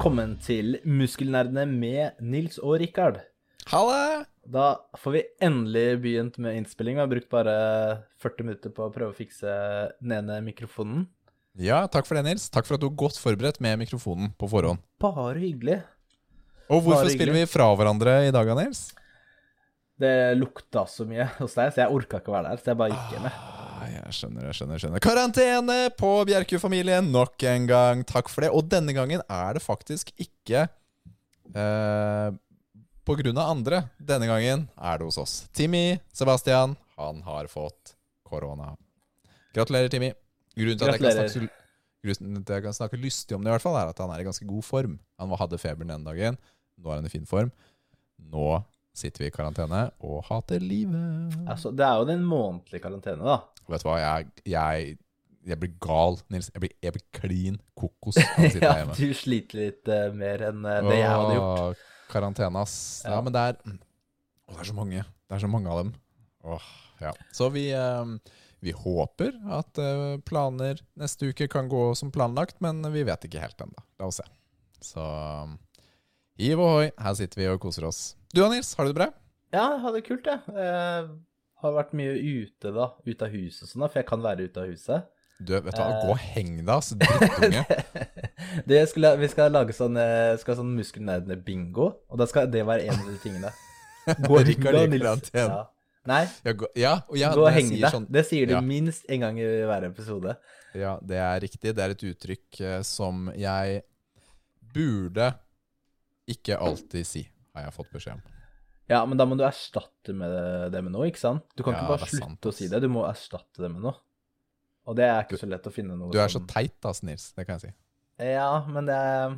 Velkommen til Muskelnerdene med Nils og Rikard. Halla! Da får vi endelig begynt med innspilling. Vi har brukt bare 40 minutter på å prøve å fikse den ene mikrofonen. Ja, takk for det, Nils. Takk for at du er godt forberedt med mikrofonen på forhånd. Bare hyggelig. Og hvorfor Bare spiller hyggelig. vi fra hverandre i dag, Nils? Det lukta så mye hos deg, så jeg orka ikke å være der. Så jeg bare gikk hjem. Ah, jeg skjønner, jeg skjønner. jeg skjønner Karantene på Bjerku-familien nok en gang. Takk for det. Og denne gangen er det faktisk ikke eh, på grunn av andre. Denne gangen er det hos oss. Timmy Sebastian, han har fått korona. Gratulerer, Timmy. Grunnen til at jeg kan Gratulerer. snakke, grunnen til at jeg kan snakke lystig om det, i hvert fall, er at han er i ganske god form. Han hadde feber den dagen. Nå er han i fin form. Nå sitter vi i karantene og hater livet. Altså, det er jo den månedlige karantene, da. Vet du hva, jeg, jeg, jeg blir gal, Nils. Jeg blir, jeg blir klin kokos av å sitte Ja, hjemme. du sliter litt uh, mer enn uh, det jeg hadde gjort. Åh, Karantene, ass. Ja, Ja. men det er, Å, det er så mange. Det er så mange av dem. Åh, ja. Så vi, uh, vi håper at planer neste uke kan gå som planlagt, men vi vet ikke helt ennå. La oss se. Så hiv ohoi, her sitter vi og koser oss. Du da, Nils, har du det bra? Ja, jeg har det kult, jeg. Jeg har vært mye ute, da. Ute av huset og sånn, for jeg kan være ute av huset. Du, vet du hva, Eh. gå og heng deg, ass, drittunge. det skulle, vi skal lage sånn, eh, skal sånn muskelnerdene-bingo, og da skal det være en av de tingene. Gå, Rikard heng deg, Nils. Ja. Nei, Ja, gå, ja, og ja, gå og heng deg. sånn- Det sier du Ja. minst en gang i hver episode. Ja, det er riktig. Det er et uttrykk eh, som jeg burde ikke alltid si, har jeg fått beskjed om. Ja, men da må du erstatte med det med noe, ikke sant? Du kan Ja, ikke bare det er sant, slutte å si det, du må erstatte det med noe. Og det er ikke så lett å finne noe Du er så teit, da, Nils. Det kan jeg si. Ja, men det er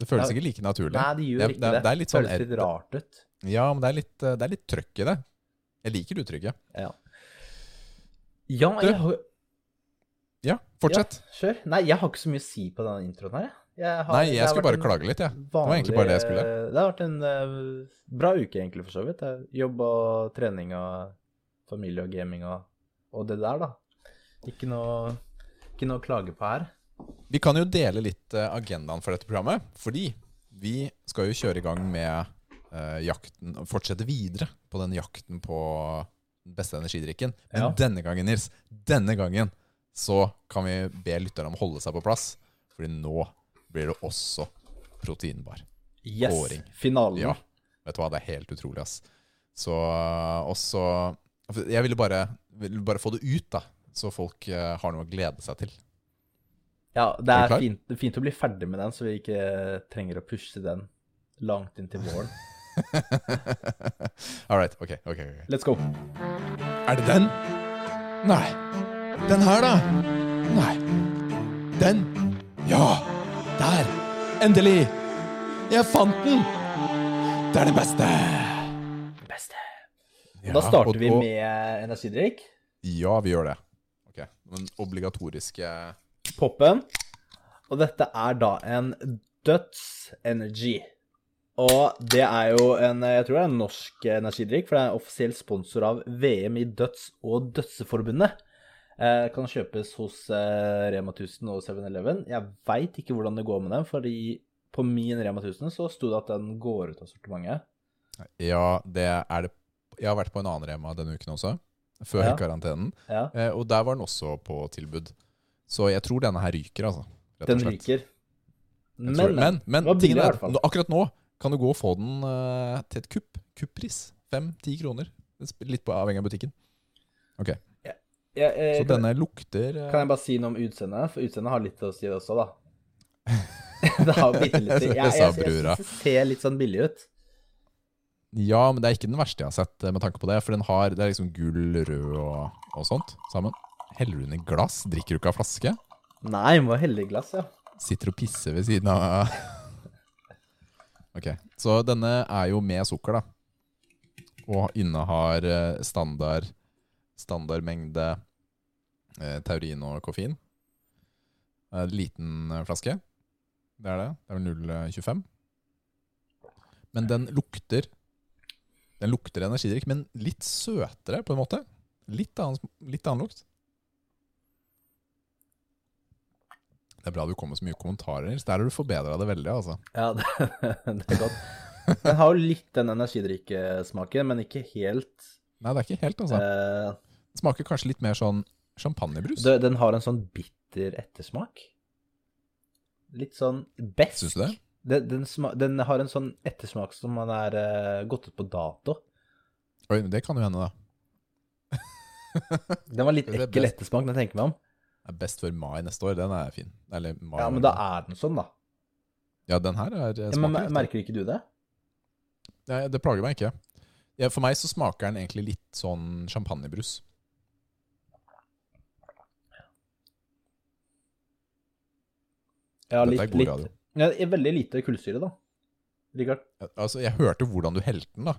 Det føles Ja. ikke like naturlig. Nei, det gjør Det ikke det det. det litt sånn Føles litt rart ut. Ja, men det er litt, det er litt trøkk i det. Jeg liker uttrykket. Ja. Ja, Du, jeg har Ja, fortsett. Ja, kjør. Nei, jeg har ikke så mye å si på denne introen her. jeg. Jeg har, Nei, jeg skulle bare klage litt, jeg. Det var egentlig bare det jeg skulle. Det har vært en uh, bra uke, egentlig, for så vidt. Eh, Jobb og trening og familie og gaming og, og det der, da. Ikke noe, ikke noe å klage på her. Vi kan jo dele litt eh, agendaen for dette programmet, fordi vi skal jo kjøre i gang med uh, jakten, fortsette videre på den jakten på den beste energidrikken. Men Ja. denne gangen, Nils, denne gangen så kan vi be lytterne om å holde seg på plass, fordi nå blir det også proteinbar. Yes, Kåring. finalen. Ja, vet du hva, det er helt utrolig, ass. Så også Jeg ville bare, ville bare få det ut, da, så folk eh, har noe å glede seg til. Ja, det Er er fint, fint å bli ferdig med den, så vi ikke trenger å pushe den langt inn til våren. All right, Okay, ok, ok. Let's go. Er det den? Nei. Den her, da? Nei. Den? Ja! Der! Endelig! Jeg fant den! Det er det beste! Beste. Ja, da starter og- vi med energidrikk. Ja, vi gjør det. Ok, Den obligatoriske Poppen. Og dette er da en Døds Energy. Og det er jo en Jeg tror det er en norsk energidrikk, for det er en offisiell sponsor av VM i Døds- og Dødseforbundet. Eh, kan kjøpes hos eh, Rema 1000 og 7-Eleven. Jeg veit ikke hvordan det går med den, fordi på min Rema 1000 så sto det at den går ut av sortimentet. Ja, det er det Jeg har vært på en annen Rema denne uken også, før Ja. karantenen. Ja, Eh, og der var den også på tilbud. Så jeg tror denne her ryker, altså. den ryker. Men, tror- men, men billig er, akkurat nå kan du gå og få den uh, til et kupp. Kuppris. Fem-ti kroner. Litt på avhengig av butikken. Ok, Ja, eh, Så denne lukter eh, kan jeg bare si noe om utseendet? For utseendet har litt å si også, da. det har bitte litt Jeg, jeg, jeg, brura. synes det ser litt sånn billig ut. Ja, men det er ikke den verste jeg har sett eh, med tanke på det. For den har Det er liksom gull, rød og, og sånt sammen. Heller du den i glass? Drikker du ikke av flaske? Nei, må helle i glass, ja. Sitter og pisser ved siden av Ok, så denne er jo med sukker, da. Og innehar eh, standard standard mengde eh, taurin og koffein. En liten eh, flaske. Det er det. Det er vel 0,25. Men den lukter Den lukter energidrikk, men litt søtere, på en måte. Litt annen, litt annen lukt. Det er bra du kom med så mye kommentarer. Så der har du forbedra det veldig, altså. Ja, det, det er godt. Den har jo litt den energidrikkesmaken, men ikke helt. Nei, det er ikke helt, altså. Eh, Det smaker kanskje litt mer sånn champagnebrus. det, den har en sånn bitter ettersmak. Litt sånn besk. Syns du det? Den, den, den har en sånn ettersmak som man er uh, gått ut på dato. Oi, det kan jo hende, da. Den var litt ekkel ettersmak, når jeg tenker meg om. Det er best før mai neste år. Den er fin. Eller mai Ja, men da er den sånn, da. Ja, den her er Ja, men. Merker ikke du det? Nei, det plager meg ikke. Ja, for meg så smaker den egentlig litt sånn champagnebrus. Ja, Dette litt, er god litt. radio. Ja, veldig lite kullsyre, da. Rikard? Altså, jeg hørte hvordan du helte den, da.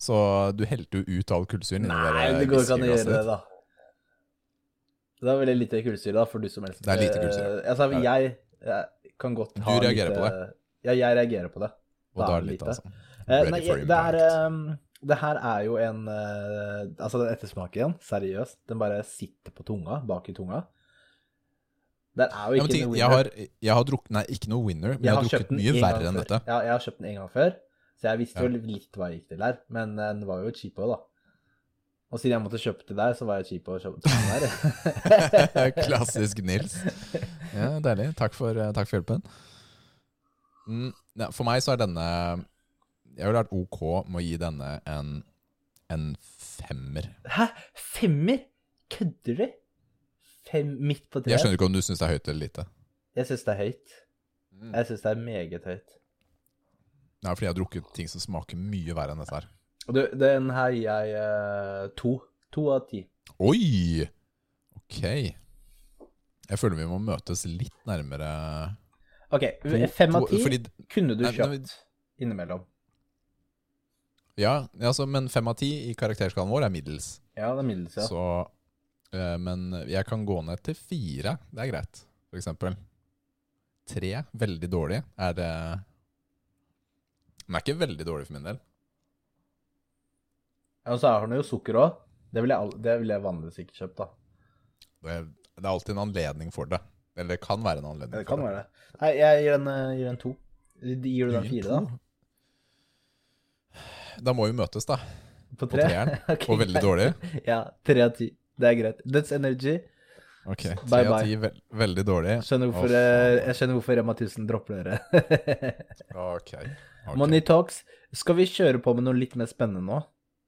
Så du helte jo ut all kullsyren Nei, det går ikke an å gjøre det, da. Det er veldig lite kullsyre, da, for du som helst. Det er lite kullsyre. Eh, Altså, jeg, jeg kan godt Du reagerer lite, på det? Ja, jeg reagerer på det. Og da er det litt, lite. altså. Eh, nei, det er ehm, Det her er jo en eh, Altså, den ettersmaken, seriøst, den bare sitter på tunga, bak i tunga. Den er jo ikke ja, ting, noe jeg, har, jeg har drukket Nei, ikke noe winner, men jeg, har kjøpt drukket mye en verre enn før. dette. Ja, jeg har kjøpt den en gang før, så jeg visste Ja. litt hva jeg gikk til her. Men eh, den var jo cheapo, da. Og siden jeg måtte kjøpe til der, så var jeg cheapo og kjøpte den der. Klassisk Nils. Ja, Deilig. Takk for, eh, takk for hjelpen. Mm, ja, for meg så er denne Jeg ville vært OK med å gi denne en, en femmer. Hæ? Femmer? Kødder du? Midt på treet. Jeg skjønner ikke om du syns det er høyt eller lite. Jeg syns det er høyt. Mm. Jeg syns det er meget høyt. Det er fordi jeg har drukket ting som smaker mye verre enn dette her. Du, den her gir jeg uh, to. To av ti. Oi! Ok. Jeg føler vi må møtes litt nærmere OK, fem av ti fordi, kunne du kjøpt innimellom. Ja, altså, men fem av ti i karakterskalaen vår er middels. Ja, det er middels, ja. Så, men jeg kan gå ned til fire. Det er greit, for eksempel. Tre, veldig dårlig. Er det Den er ikke veldig dårlig for min del. Ja, Og så har den jo sukker òg. Det ville jeg, det ville jeg vanligvis ikke kjøpt, da. Det er, det er alltid en anledning for det. Eller det kan være en anledning Det for kan være det. Nei, jeg gir den, eh, gir den to. Gir du den fire, da? Da må vi møtes, da. På På tre? treeren. okay. Og veldig dårlig. Ja, tre av ti. Det er greit. That's energy. Ok, Bye, Tre av ti, vel, veldig dårlig. Skjønner hvorfor, eh, jeg skjønner hvorfor Rema 1000 dropper dere. Ok. ok. Money talks. Skal vi kjøre på med noe litt mer spennende nå?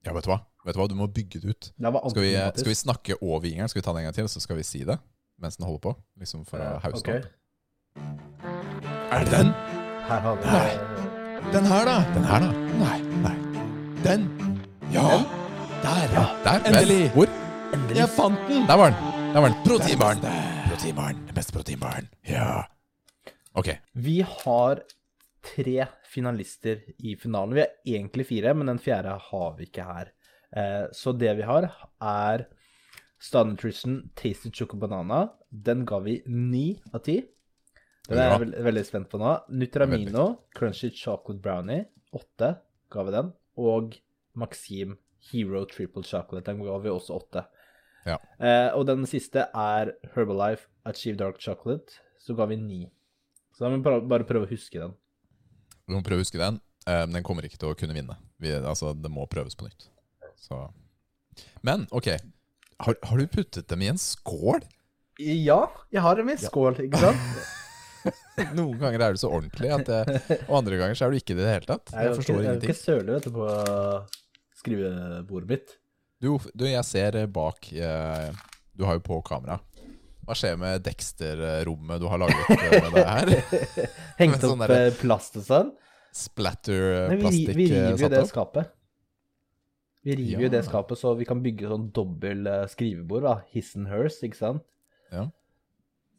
Ja, vet du hva? Vet du hva? Du må bygge det ut. Det Skal vi, skal vi snakke over jingeren? Skal vi ta den en gang til, så skal vi si det mens den holder på? Liksom for å hause Ok. opp. Er det den? Her har vi Nei. Den her, da? Den her, da? Nei. Nei. Den? Ja. Der. Der. endelig. Hvor? Endelig. Jeg fant den! Der var den. Der var den. Proteinbaren. Proteinbaren. Den beste proteinbaren. Ja. Ok. Vi har tre finalister i finalen. Vi har egentlig fire, men den fjerde har vi ikke her. Eh, så det vi har, er Star Nutrition Tasty Choco Banana. Den ga vi ni av ti. Den er jeg veld, veldig spent på nå. Nutramino Crunchy Chocolate Brownie. Åtte ga vi den. Og Maxim Hero Triple Chocolate. Den ga vi også åtte. Ja. Eh, og den siste er Herbalife Achieve Dark Chocolate. Så ga vi ni. Så da må vi bare, prøve å huske den. Vi må prøve å huske den. Eh, Men den kommer ikke til å kunne vinne. Vi, altså, det må prøves på nytt. Så. Men ok, har, har du puttet dem i en skål? Ja, jeg har dem i en skål, ikke sant? Noen ganger er du så ordentlig, jeg, og andre ganger så er du ikke det i det hele tatt. Jeg Jeg forstår ikke, jeg er ingenting. ikke sørlig vet du, på skrivebordet mitt. Du, du, jeg ser bak eh, Du har jo på kamera. Hva skjer med Dexter-rommet du har laget eh, med det her? Hengt sånn opp eh, plast og sånn. Vi, Splatter-plastikk vi eh, river jo det skapet. Vi river jo det skapet, så vi kan bygge sånn dobbel eh, skrivebord, da. His and hers, ikke sant? Ja.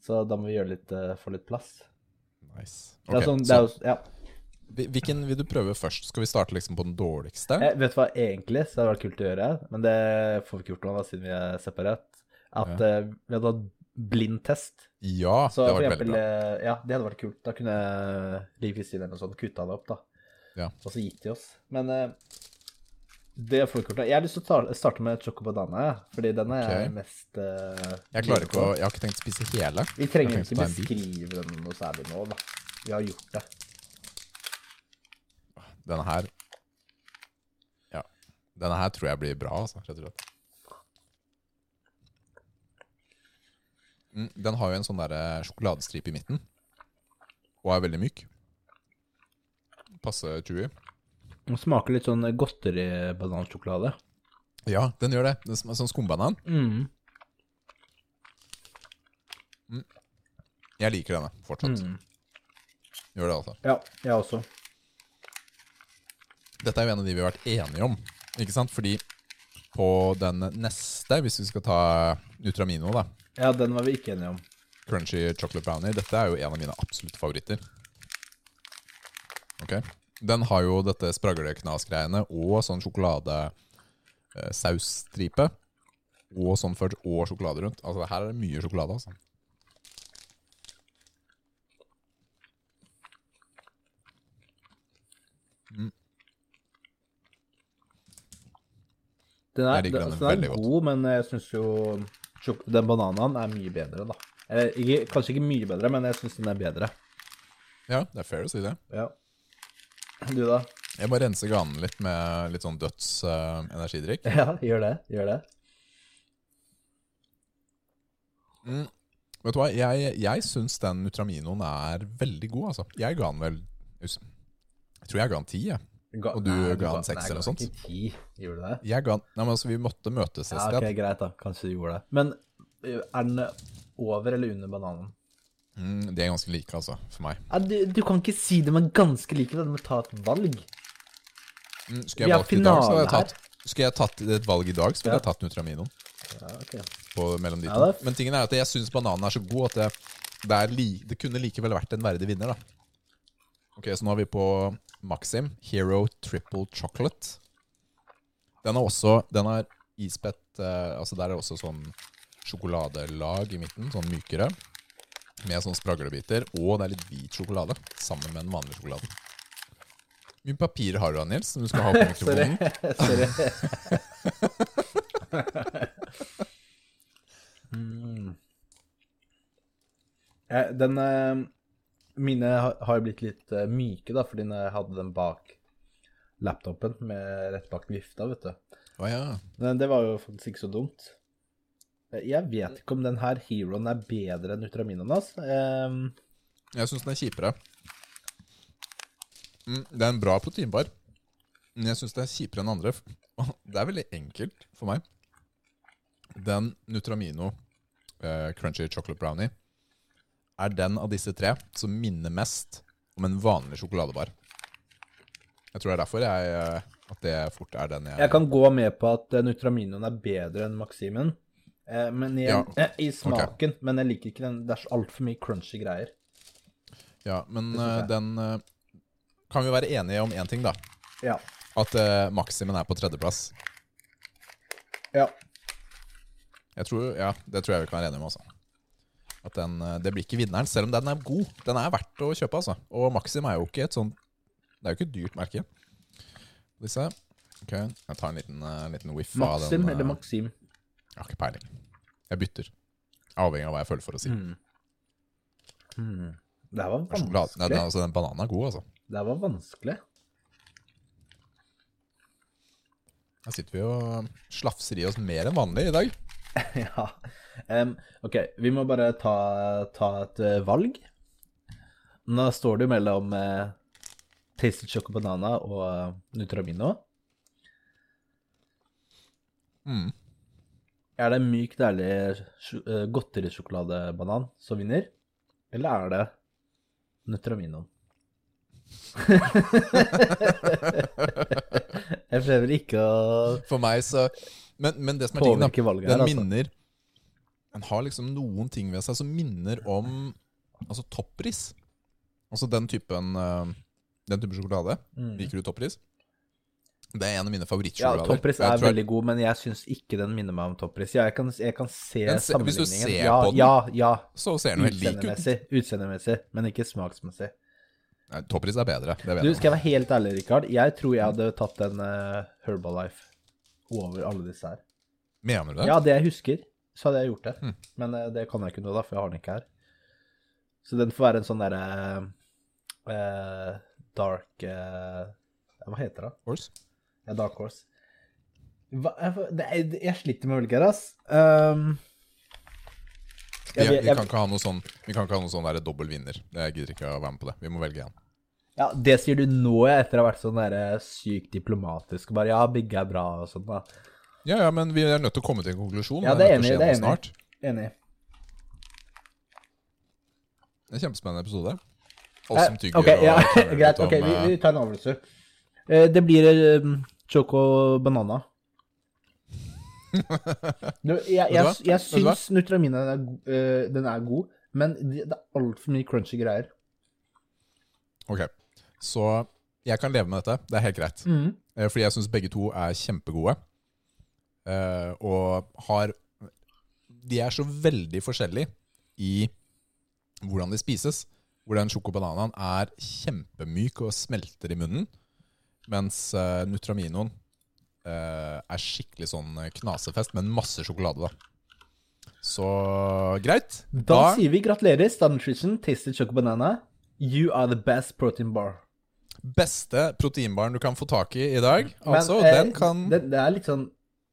Så da må vi litt, eh, få litt plass. Nice. Det er sånn, det er jo, ja. Hvilken vil du prøve først? Skal vi starte liksom på den dårligste? Jeg vet hva, egentlig så hadde det vært kult å gjøre, men det får vi ikke gjort nå, da, siden vi er separat. At eh, vi hadde hatt blindtest. Ja, Så det hadde var veldig bra. eh, ja, det hadde vært kult. Da kunne Liv Kristine eller noe sånt kutta det opp, da. Ja. Og så gitt de oss. Men uh, Det får vi ikke gjort. Jeg har lyst til å ta- starte med choco banana, fordi den er okay. Mest uh, Jeg klarer ikke å Jeg har ikke tenkt å spise hele. Vi trenger ikke beskrive den noe særlig nå, da. Vi har gjort det. Denne her Ja. Denne her tror jeg blir bra, altså, rett og slett. Mm, den har jo en sånn der sjokoladestripe i midten. Og er veldig myk. Passe chewy. Den smaker litt sånn godteri-banansjokolade. Ja, den gjør det. Den smaker sånn skumbanan. Mm. Jeg liker denne fortsatt. Mm. Gjør det, altså. Ja, jeg også. Dette er jo en av de vi har vært enige om, ikke sant? Fordi på den neste, hvis vi skal ta Nutramino, da, Ja, den var vi ikke enige om. Crunchy Chocolate Brownie, dette er jo en av mine absolutte favoritter. Ok. Den har jo dette spragleknas-greiene og sånn sjokolade eh. Og sånn fudge og sjokolade rundt. Altså her er det mye sjokolade, altså. Den er, Jeg liker den, den den er veldig godt. god, men jeg syns jo den bananen er mye bedre, da. Eller, ikke, kanskje ikke mye bedre, men jeg syns den er bedre. Ja, det er fair å si det. Ja. Du, da? Jeg må rense ganen litt med litt sånn døds uh, energidrikk. Ja, gjør det. Gjør det. Mm. Vet du hva, jeg, jeg syns den Nutraminoen er veldig god, altså. Jeg ga den vel Jeg tror jeg ga den ti, jeg. Ga, Og du Nei, ga han seks eller noe sånt? Ti. Gjorde du det? Jeg ga han, Nei, men altså, vi måtte møtes et Ja, sted. greit, da. Kanskje du gjorde det. Men er den over eller under bananen? Mm, de er ganske like, altså, for meg. Ja, du, du kan ikke si de er ganske like, da. Du må ta et valg. Mm, skulle jeg valgt i dag, så hadde jeg tatt Skulle jeg tatt et valg i dag, så ville Ja. jeg tatt Nutraminoen Ja, okay. på, mellom de Ja, to. Men tingen er at jeg syns bananen er så god at det, det, li, det kunne likevel vært en verdig vinner, da. Ok, så nå er vi på Maxim. Hero Triple Chocolate. Den er også Den er ispett eh, Altså Der er det også sånn sjokoladelag i midten, sånn mykere. Med sånn spraglebiter. Og det er litt hvit sjokolade sammen med den vanlige sjokoladen. Mye papir har du da, Nils, som du skal ha på mikrofonen? Sorry. mm. Eh, Den eh, Mine har jo blitt litt eh, myke, da, fordi når jeg hadde den bak laptopen med rett bak vifta, vet du. Å ja. Men det var jo faktisk ikke så dumt. Eh, Jeg vet ikke om den her Heroen er bedre enn Ultraminoen, altså. Um... Jeg syns den er kjipere. Mm, det er en bra proteinbar, men jeg syns det er kjipere enn andre. Det er veldig enkelt for meg. Den Nutramino eh, Crunchy Chocolate Brownie er den av disse tre som minner mest om en vanlig sjokoladebar. Jeg tror det er derfor jeg, eh, at det fort er den jeg, Jeg kan gå med på at eh, Nutraminoen er bedre enn Maximen. Eh, men i, Ja, eh, I smaken. Men jeg liker ikke den. Det er altfor mye crunchy greier. Ja, men eh, jeg. den Kan vi være enige om én ting, da? Ja. At uh, Maximen er på tredjeplass. ja. Jeg tror, ja, Det tror jeg vi kan være enige om. Altså. At den, eh, Det blir ikke vinneren, selv om den er god. Den er verdt å kjøpe. altså. Og Maxim er jo ikke et sånt Det er jo ikke et dyrt merke. Disse. Ok, Jeg tar en liten, uh, liten whiff av den. Maxim eller Maxim? Jeg har ikke peiling. Jeg bytter. Avhengig av hva jeg føler for å si. Mm. Mm. Det her var vanskelig. nei, den, altså, den bananen er god, altså. Det her var vanskelig. Her sitter vi og slafser i oss mer enn vanlig i dag. ja. Um, OK, vi må bare ta, ta et uh, valg. Nå står det mellom uh, Tasted Choco Banana og uh, Nutramino. Mm. Er det myk, deilig uh, godterisjokoladebanan som vinner? Eller er det Nutraminoen? Jeg prøver ikke å For meg så Men, men det som er tingen, da valget Den altså. minner Den har liksom noen ting ved seg som minner om Altså toppris. Altså den typen eh, Den typen sjokolade. Mm. Liker du toppris? Det er en av mine Ja. Toppris er veldig god, men jeg syns ikke den minner meg om Toppris. Jeg kan, jeg kan se Den sammenligningen. hvis du ser ja, på den, Ja, ja. Så ser den helt lik ut. Utseendemessig, men ikke smaksmessig. Nei, Toppris er bedre. Det vet Du, skal jeg være helt ærlig, Rikard? Jeg tror jeg hadde tatt en uh, Herbalife over alle disse her. Mener du det? Ja, det jeg husker, så hadde jeg gjort det. Mm. Men eh, det kan jeg ikke nå, da, for jeg har den ikke her. Så den får være en sånn derre eh, dark eh, Hva heter det? Horse? Ja, Dark Horse. Hva, jeg, det jeg, jeg sliter med å velge her, ass. Um, Vi, jeg, vi vi, kan ikke ha noe sånn Vi kan ikke ha noe sånn der dobbel vinner. Jeg gidder ikke å være med på det. Vi må velge en. Ja, det sier du nå, etter å ha vært sånn der, sykt diplomatisk bare Ja, begge er bra og sånn, da. Ja, ja, men vi er nødt til å komme til en konklusjon. Ja, det er enig, til å skje det er noe snart. Enig. Det er en kjempespennende episode. Som Eh, tygger ok, ja, og greit. Ok, vi, eh, vi tar en avgjørelse. Eh, det blir um, choco banana. Du, jeg, jeg, jeg, jeg, syns Nutramina er, eh, den er god, men det, det er altfor mye crunchy greier. Ok, så jeg kan leve med dette. Det er helt greit. Mm. Eh, Fordi jeg syns begge to er kjempegode. Eh, og har De er så veldig forskjellige i hvordan de spises. Hvor den sjokobananen er kjempemyk og smelter i munnen. Mens uh, Nutraminoen eh, er skikkelig sånn knasefest, men masse sjokolade, da. Så greit. Da, sier vi gratulerer, Star Nutrition, Tasted Choco Banana. You are the best protein bar. Beste proteinbaren du kan få tak i i dag. Men, Altså, eh, den kan det, det er litt sånn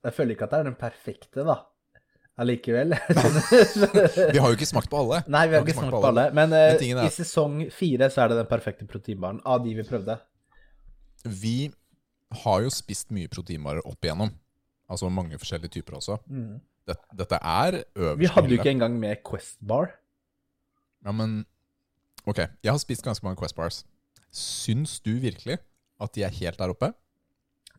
Jeg føler ikke at det er den perfekte, da. Allikevel. Vi har jo ikke smakt på alle. Nei, vi har ikke smakt på alle. Men eh, Men i sesong fire så er det den perfekte proteinbaren av de vi prøvde. Vi har jo spist mye proteinbarer opp igjennom. Altså mange forskjellige typer også. Dette, dette er øverst Vi hadde jo ikke engang med Quest Bar. Ja, men Ok, jeg har spist ganske mange Quest bars. Syns du virkelig at de er helt der oppe?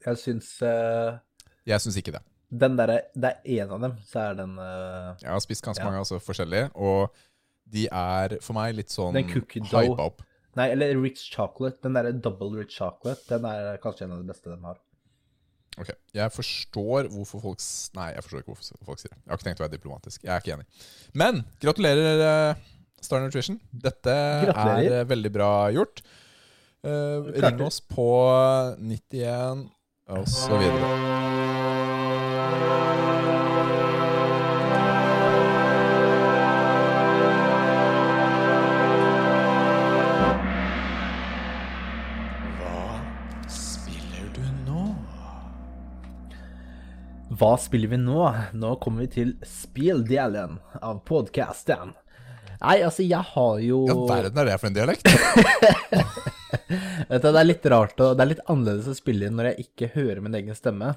Jeg syns uh, Jeg syns ikke det. den derre Det er én av dem, så er den uh, Jeg har spist ganske Ja. mange altså, forskjellige, og de er for meg litt sånn hypa opp. Nei, eller Rich Chocolate. Den derre double rich chocolate, den er kanskje en av de beste de har. Ok, Jeg forstår hvorfor folk Nei, jeg forstår ikke hvorfor folk sier det. Jeg har ikke tenkt å være diplomatisk. Jeg er ikke enig. Men gratulerer, eh, Star Nutrition. Dette Gratulerer. er veldig bra gjort. Eh, ring oss på 91 og så videre. Hva spiller du nå? Hva spiller vi nå? Nå kommer vi til spilldelen av podcasten. Nei, altså, jeg har jo Ja, verden er det for en dialekt? Vet du, Det er litt rart og det er litt annerledes å spille inn når jeg ikke hører min egen stemme.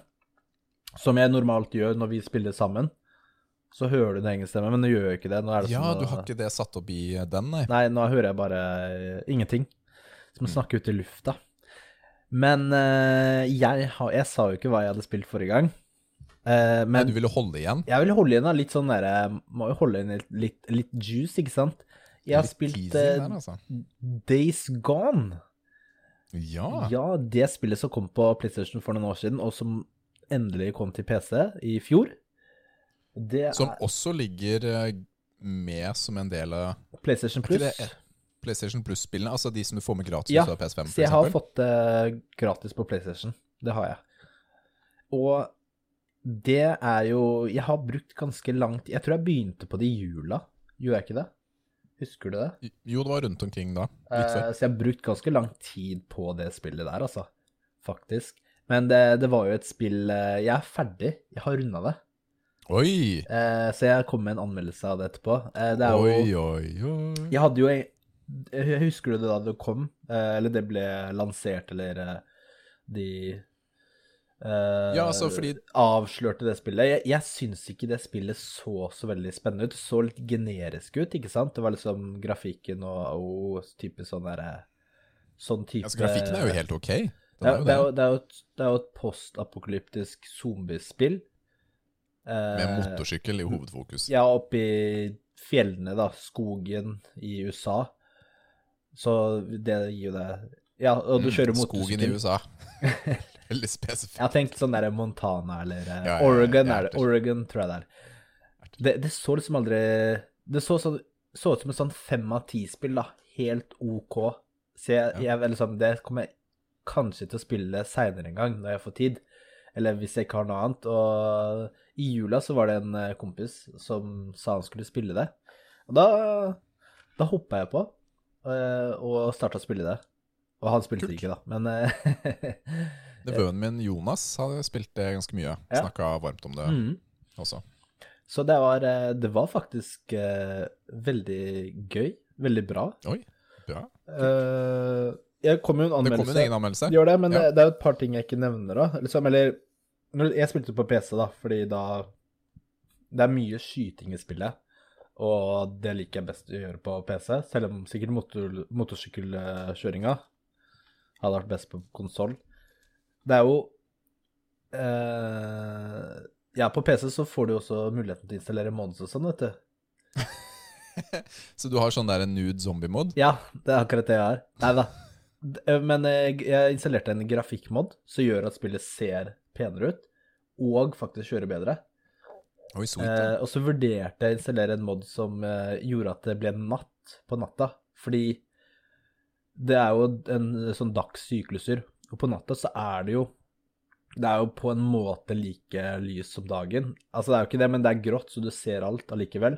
Som jeg normalt gjør når vi spiller sammen. Så hører du din egen stemme, men nå gjør jeg ikke det. Er det Ja, du har ikke det satt opp i den, nei. Nei, nå hører jeg bare eh, ingenting. Som Mm. å snakke ut i lufta. Men eh, jeg, har, jeg sa jo ikke hva jeg hadde spilt forrige gang. Eh, Nei, men du ville holde igjen? jeg ville holde igjen da, litt sånn derre Må jo holde inn litt, litt, litt juice, ikke sant? Jeg har spilt teasing eh, der, altså. Days Gone. Ja. Ja, det spillet som kom på PlayStation for noen år siden, og som endelig kom til PC i fjor. Det Som er også ligger eh, med som en del av PlayStation Plus. PlayStation Plus-spillene. Altså de som du får med gratis Ja, av PS5, Ja, jeg har fått det gratis på PlayStation. Det har jeg. Og det er jo Jeg har brukt ganske langt Jeg tror jeg begynte på det i jula. Gjorde jeg ikke det? Husker du det? Jo, det var rundt omkring da. Eh, så jeg har brukt ganske lang tid på det spillet der, altså. Faktisk. Men det, det var jo et spill eh, Jeg er ferdig. Jeg har runda det. Oi! Eh, så jeg kom med en anmeldelse av det etterpå. Eh, det jo Oi, oi, oi. Jeg hadde jo en Husker du det da det kom? Eh, eller det ble lansert, eller eh, de eh, Ja, altså, fordi- avslørte det spillet. Jeg, jeg syns ikke det spillet så så veldig spennende ut. Så litt generisk ut, ikke sant? Det var liksom grafikken og, og type sånn derre Sånn type Altså, grafikken er jo helt ok. Ja, det jo det, det. er jo et, det er jo et postapokalyptisk zombiespill. Med Eh, motorsykkel i hovedfokus. ja, oppe i fjellene, da. Skogen i USA. Så det gir jo det Ja, og du Mm, motorsykkel. Skogen i. USA. Veldig spesifikt. Jeg har tenkt sånn der Montana eller eh, Ja, ja, Oregon er det. Oregon, tror jeg det er. Det, det så liksom aldri Det så, så, så ut som et sånn fem av ti-spill, da. Helt OK. Så jeg, jeg, liksom, det kommer jeg kanskje til å spille seinere en gang, når jeg får tid. Eller hvis jeg ikke har noe annet. Og i jula så var det en eh, kompis som sa han skulle spille det. Og da, da hoppa jeg på eh, og starta å spille det. Og han spilte Kult. ikke, da, men Nevøen min Jonas hadde spilt det ganske mye. Ja. Snakka varmt om det mm. også. Så det var, eh, det var faktisk uh, veldig gøy. Veldig bra. Oi, bra. Uh, jeg kom jo en anmeldelse. Det kom en egen anmeldelse. Gjør det, men Ja. det, det er jo et par ting jeg ikke nevner, da. Liksom, eller Jeg spilte på PC, da, fordi da Det er mye skyting i spillet. Og det liker jeg best å gjøre på PC, selv om sikkert motor, motorsykkelkjøringa hadde vært best på konsoll. Det er jo eh, Ja, på PC så får du også muligheten til å installere mods og sånn, vet du. Så du har sånn der nude zombie-mod? Ja, det er akkurat det jeg har. Nei da. Eh, Men jeg, jeg installerte en grafikkmod som gjør at spillet ser penere ut, og faktisk kjører bedre. Oi, sweet. Eh, og så vurderte jeg å installere en mod som eh, gjorde at det ble natt på natta. Fordi det er jo en sånn dagssykluser, og på natta så er det jo Det er jo på en måte like lys som dagen. Altså det er jo ikke det, men det er grått, så du ser alt allikevel.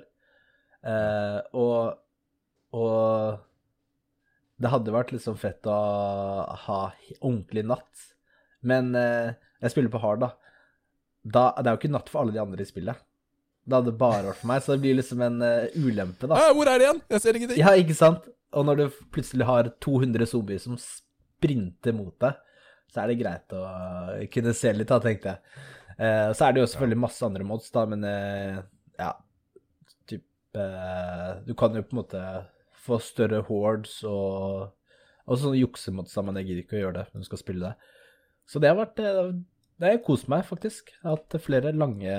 Eh, og, og det hadde vært liksom fett å ha ordentlig natt. Men eh, jeg spiller på hard, da. da. Det er jo ikke natt for alle de andre i spillet. Det hadde bare vært for meg, så det blir liksom en uh, ulempe, da. Ah, hvor er det igjen? Jeg ser ingenting. Ja, ikke sant? Og når du plutselig har 200 zombier som sprinter mot deg, så er det greit å eh, kunne se litt, da, tenkte jeg. Eh, så er det jo selvfølgelig masse andre mods, da, men eh, ja Typ eh, Du kan jo på en måte få større hordes og og sånne juksemods, men jeg gidder ikke å gjøre det når du skal spille det. Så det har vært eh, Det har kost meg, faktisk. Jeg har hatt flere lange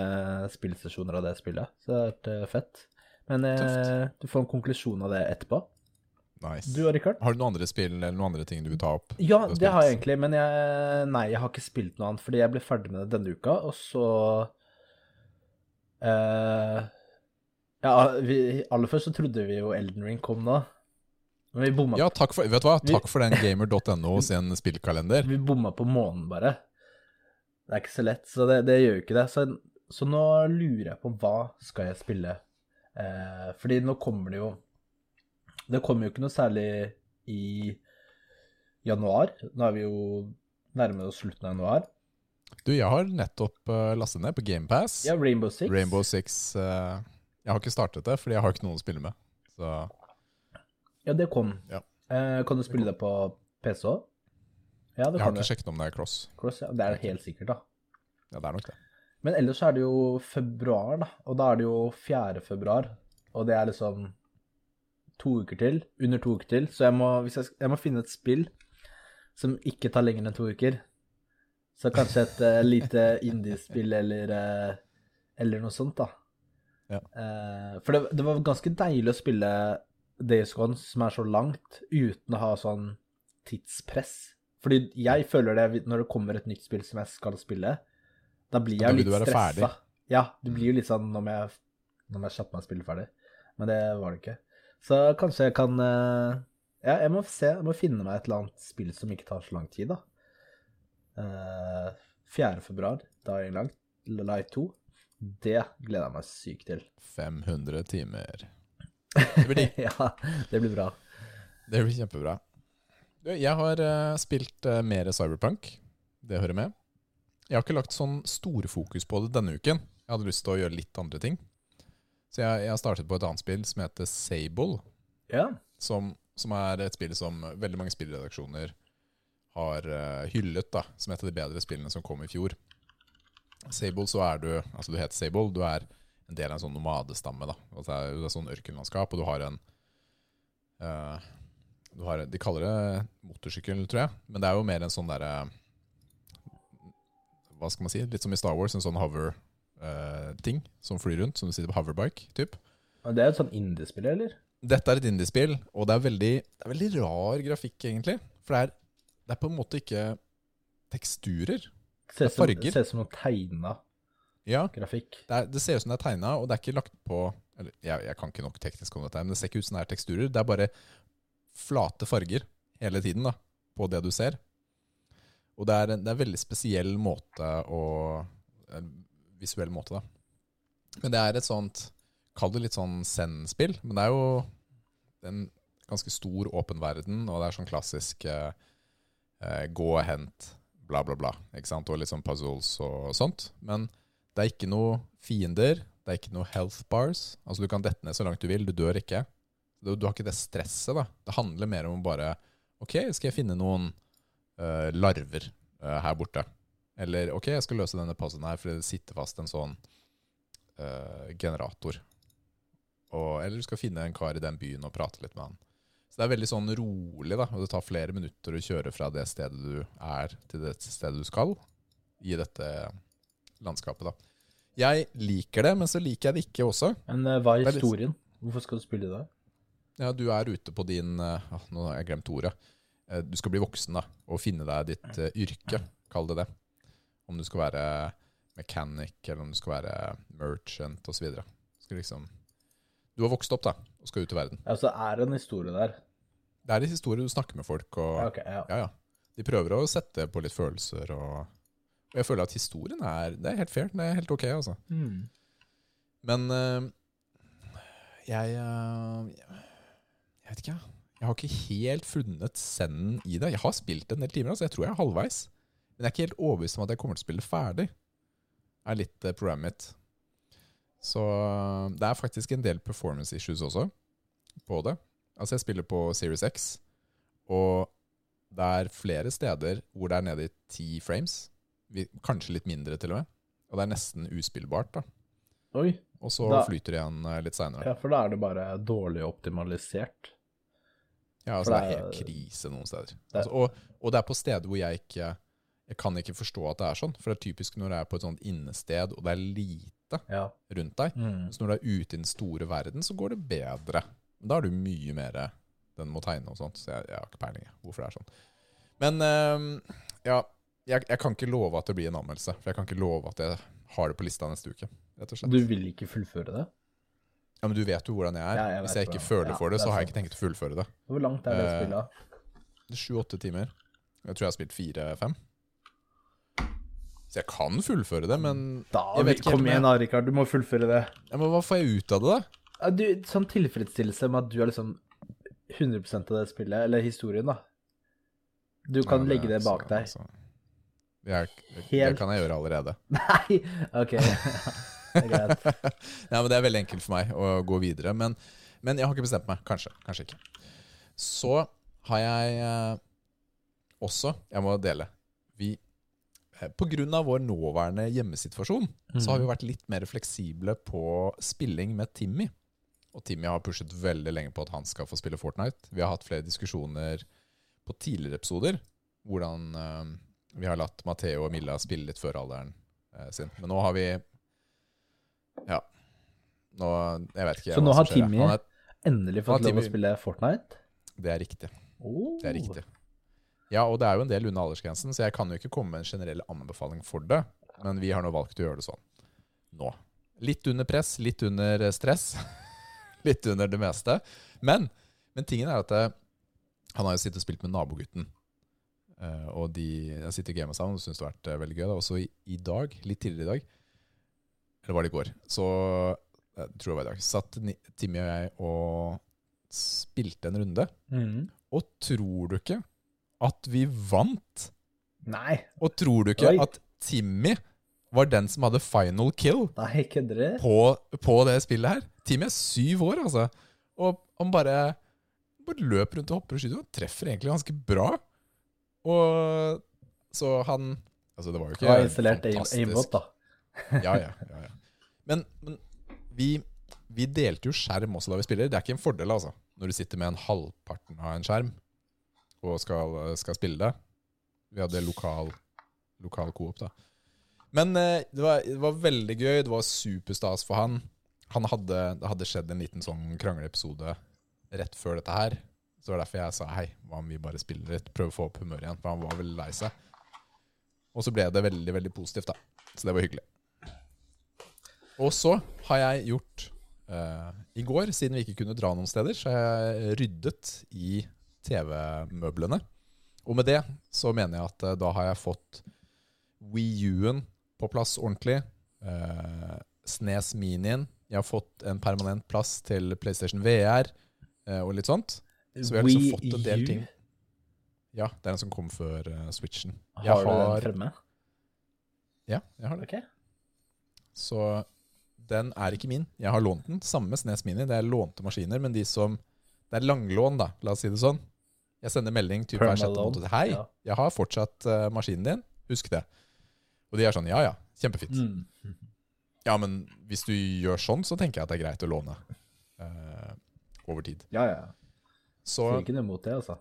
spillsesjoner av det spillet, så det har vært eh, fett. Men eh, du får en konklusjon av det etterpå. Nice. Du og Rikard? Har du noen andre spill eller noen andre ting du vil ta opp? Ja, det har jeg egentlig, men jeg Nei, jeg har ikke spilt noe annet, fordi jeg ble ferdig med det denne uka, og så uh, Ja, vi, aller først så trodde vi jo Elden Ring kom nå. Men vi bomma, Ja, takk for, vet du hva? Takk for den gamer.no sin spillkalender. vi bomma på månen, bare. Det er ikke så lett, så det, det gjør jo ikke det. Så, så nå lurer jeg på hva skal jeg spille. Eh, fordi nå kommer det jo Det kommer jo ikke noe særlig i januar. Nå er vi jo nærmere oss slutten av januar. Du, jeg har nettopp uh, lastet ned på GamePass. Ja, Rainbow Six. Rainbow Six uh, Jeg har ikke startet det, fordi jeg har ikke noen å spille med. Så Ja, det kom. Ja. Uh, kan du spille det på PC òg? Ja, jeg har ikke sjekket om det er cross. Cross, ja. Det er det helt sikkert, da. Ja, det er nok det. Men ellers er det jo februar, da. Og da er det jo 4. februar. Og det er liksom to uker til. Under to uker til. Så jeg må, jeg, jeg må finne et spill som ikke tar lenger enn to uker. Så kanskje et uh, lite indiespill eller, uh, eller noe sånt, da. Ja. Uh, for det, det var ganske deilig å spille Days Gone, som er så langt, uten å ha sånn tidspress. Fordi jeg føler det når det kommer et nytt spill som jeg skal spille, da blir Da jeg vil litt stressa. ferdig. Ja, det blir jo litt sånn når jeg, når jeg kjapt meg spille ferdig. Men det var det ikke. Så kanskje jeg kan eh, Ja, jeg må se. Jeg må finne meg et eller annet spill som ikke tar så lang tid, da. Eh, 4. februar, Dying Light, Light 2. Det gleder jeg meg sykt til. 500 timer. Det blir digg. ja, det blir bra. Det blir kjempebra. Jeg har eh, spilt mer Cyberpunk. Det hører med. Jeg har ikke lagt sånn storfokus på det denne uken. Jeg hadde lyst til å gjøre litt andre ting. Så jeg, jeg har startet på et annet spill som heter Sable. Ja. Som, som er et spill som veldig mange spillredaksjoner har uh, hyllet, da, som et av de bedre spillene som kom i fjor. Sable, så er du Altså, du heter Sable. Du er en del av en sånn nomadestamme. da Altså, det, er, det er sånn ørkenlandskap, og du har en uh, du har, De kaller det motorsykkel, tror jeg, men det er jo mer en sånn derre Hva skal man si? Litt som i Star Wars, en sånn hover-ting som flyr rundt, som du sitter på hoverbike. typ Det er et sånn indiespill, eller? dette er et indiespill, og det er, veldig, det er veldig rar grafikk, egentlig. For det er, det er på en måte ikke teksturer. Det er farger. ser ut som noe tegna Ja, grafikk. det, er, det ser ut som det er tegna, og det er ikke lagt på eller, jeg, jeg kan ikke nok teknisk om dette, men det ser ikke ut som det er teksturer. Det er bare flate farger hele tiden da, på det du ser. Og det er en, det er en veldig spesiell måte å visuell måte, da. Men det er et sånt Kall det litt sånn Zen-spill. Men det er jo en ganske stor åpen verden, og det er sånn klassisk eh, eh, gå og hent, bla, bla, bla. Ikke sant? Og litt sånn puzzles og sånt. Men det er ikke noe fiender. Det er ikke noe health bars. Altså Du kan dette ned så langt du vil, du dør ikke. Du, du har ikke det stresset. da Det handler mer om bare Ok, skal jeg finne noen uh, larver uh, her borte? Eller ok, jeg skal løse denne puzzlen her fordi det sitter fast en sånn uh, generator. Og, eller du skal finne en kar i den byen og prate litt med han. Så det er veldig sånn rolig, da, og det tar flere minutter å kjøre fra det stedet du er, til det stedet du skal, i dette landskapet. da. Jeg liker det, men så liker jeg det ikke også. Men uh, hva er er litt- historien? Hvorfor skal du spille det? Ja, Du er ute på din ah, Nå har jeg glemt ordet. Uh, Du skal bli voksen da, og finne deg ditt yrke, kall det det. Om du skal være mechanic, eller om du skal være merchant osv. Liksom Du har vokst opp da, og skal ut i verden. Ja, Så er det en historie der? Det er en historie du snakker med folk, og Ja, okay, ja. ja. De prøver å sette på litt følelser, og, og jeg føler at historien er Det er helt fair. Det er helt ok, altså. Mm. Men uh, jeg uh, Jeg vet ikke, jeg. Jeg har ikke helt funnet senden i det. Jeg har spilt en del timer, altså. Jeg tror jeg er halvveis. Men jeg er ikke helt overbevist om at jeg kommer til å spille ferdig. Det er litt uh, programmet mitt. Så eh, det er faktisk en del performance issues også på det. Altså, jeg spiller på Series X, og det er flere steder hvor det er nede i ti frames. Kanskje litt mindre, til og med. Og det er nesten uspillbart, da. Oi. Og så Da- flyter det igjen eh, litt seinere. Ja, for da er det bare dårlig optimalisert. Ja, altså For det er det helt krise noen steder. Det- Altså, og, og det er på steder hvor jeg ikke Jeg kan ikke forstå at det er sånn. For det er typisk når du er på et sånt innested, og det er lite Ja. rundt deg. Mm. Så når du er ute i den store verden, så går det bedre. Da er du mye mer den må tegne og sånt. Så jeg, jeg har ikke peiling hvorfor det er sånn. Men eh, ja, jeg, jeg kan ikke love at det blir en anmeldelse. For jeg kan ikke love at jeg har det på lista neste uke. Rett og slett. Du vil ikke fullføre det? Ja, Men du vet jo hvordan jeg er. Ja, jeg Hvis jeg ikke føler ja, for det, så har jeg ikke tenkt å fullføre det. Hvor langt er det å spille? Sju-åtte timer. Jeg tror jeg har spilt fire-fem. Så jeg kan fullføre det, men Da, jeg vet ikke Kom igjen jeg- da, Rikard. Du må fullføre det. ja, Men hva får jeg ut av det, da? Ja, Du, sånn tilfredsstillelse med at du er liksom 100% av det spillet, eller historien, da. Du kan Ja, legge det bak deg. altså, jeg, det Helt- kan jeg gjøre allerede. Nei! OK. Det er greit. Nei, men Det er veldig enkelt for meg å gå videre. Men, men jeg har ikke bestemt meg. Kanskje, kanskje ikke. Så har jeg eh, også Jeg må dele. Eh, av vår nåværende hjemmesituasjon så har vi vært litt mer fleksible på spilling med Timmy. Og Timmy har pushet veldig lenge på at han skal få spille Fortnite. Vi har hatt flere diskusjoner på tidligere episoder hvordan uh, vi har latt Matheo og Milla spille litt før alderen uh, sin. Men nå har vi Ja. Nå, jeg vet ikke Så nå har. Timmy- Endelig fått lov å spille Fortnite. Det er riktig. Oh. Det er riktig. Ja, og det er jo en del under aldersgrensen, så jeg kan jo ikke komme med en generell anbefaling for det. Men vi har nå valgt å gjøre det sånn. Nå. Litt under press, litt under eh, stress. litt under det meste. Men, men tingen er at det, han har jo sittet og spilt med nabogutten. Uh, og de har sittet og gamet sammen og syns det har vært uh, veldig gøy. Da. Og så i, i dag, litt tidligere i dag, eller var det i går, så jeg tror det var i dag, satt Timmy og jeg og spilte en runde. Mm. Og tror du ikke at vi vant? Nei. Og tror du ikke Oi. at Timmy var den som hadde final kill Nei, på, på det spillet her? Timmy er syv år, altså. Og han bare, bare løper rundt og hopper og skyter. Og treffer egentlig ganske bra. Og så han Altså, det var jo ikke har installert aimbot, da. Ja, ja. ja, ja. Men, men vi, vi delte jo skjerm også da vi spiller. Det er ikke en fordel, altså. Når du sitter med en halvparten av en skjerm og skal, skal spille det. Vi hadde lokal, lokal coop, da. Men eh, det, var, det var veldig gøy. Det var superstas for han. han hadde, det hadde skjedd en liten sånn krangleepisode rett før dette her. Så det var derfor jeg sa hei, hva om vi bare spiller litt, prøver å få opp humøret igjen. For han var veldig lei seg. Og så ble det veldig, veldig positivt, da. Så det var hyggelig. Og så har jeg gjort uh, I går, siden vi ikke kunne dra noen steder, så har jeg ryddet i TV-møblene. Og med det så mener jeg at eh, da har jeg fått Wii U-en på plass ordentlig. Eh, Snes Minien. Jeg har fått en permanent plass til PlayStation VR eh, og litt sånt. Så vi har liksom Wii fått en del U. ting. Ja, det er den som kom før uh, Switchen. Har, Jeg du den fremme? Ja, jeg har det. Okay. Så den er ikke min. Jeg har lånt den. Samme Snes Mini. Det er lånte maskiner, men de som Det er langlån, da, la oss si det sånn. Jeg sender melding typ hver sjette måned. Hei, Ja. jeg har fortsatt uh, maskinen din. Husk det. Og de er sånn ja ja, kjempefint. Mm. Ja, men hvis du gjør sånn, så tenker jeg at det er greit å låne uh, over tid. Ja, ja. Så Sier ikke noe imot det, altså.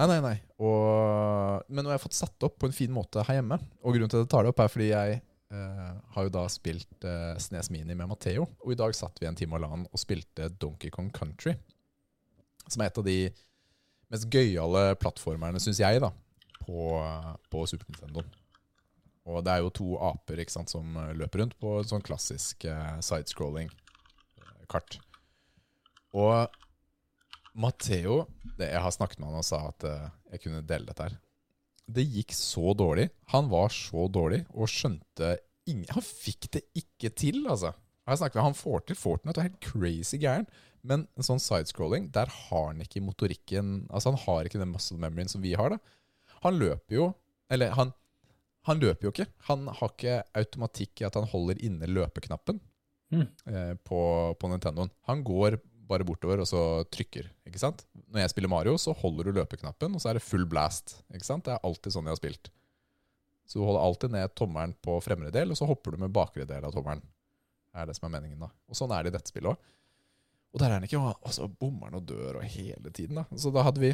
Nei, nei, nei. Og, men nå har jeg fått satt opp på en fin måte her hjemme. Og grunnen til at jeg tar det opp, er fordi jeg eh, har jo da spilt eh, Snes Mini med Matheo. Og i dag satt vi en time og halvannen og spilte Donkey Kong Country. Som er et av de mest gøyale plattformerne, syns jeg, da, på, på Super Nintendo. Og det er jo to aper ikke sant, som løper rundt på en sånn klassisk eh, sidescrolling eh. Og Matheo Jeg har snakket med han og sa at eh, jeg kunne dele dette her. Det gikk så dårlig. Han var så dårlig og skjønte ingen Han fikk det ikke til, altså. Jeg snakket med Han får til Fortnite og er helt crazy gæren. Men en sånn sidescrolling, der har han ikke motorikken Altså Han har ikke den muscle memoryen som vi har. da Han løper jo Eller han, han løper jo ikke. Han har ikke automatikk i at han holder inne løpeknappen Mm. eh, på, på Nintendoen. Han går bare bortover og så trykker. ikke sant? Når jeg spiller Mario, så holder du løpeknappen, og så er det full blast. ikke sant? Det er alltid sånn jeg har spilt. Så du holder alltid ned tommelen på fremre del, og så hopper du med bakre del av tommelen. Det er det som er meningen da. Og sånn er det i dette spillet òg. Og der er han ikke, og så bommer han og dør og hele tiden. da. Så da hadde vi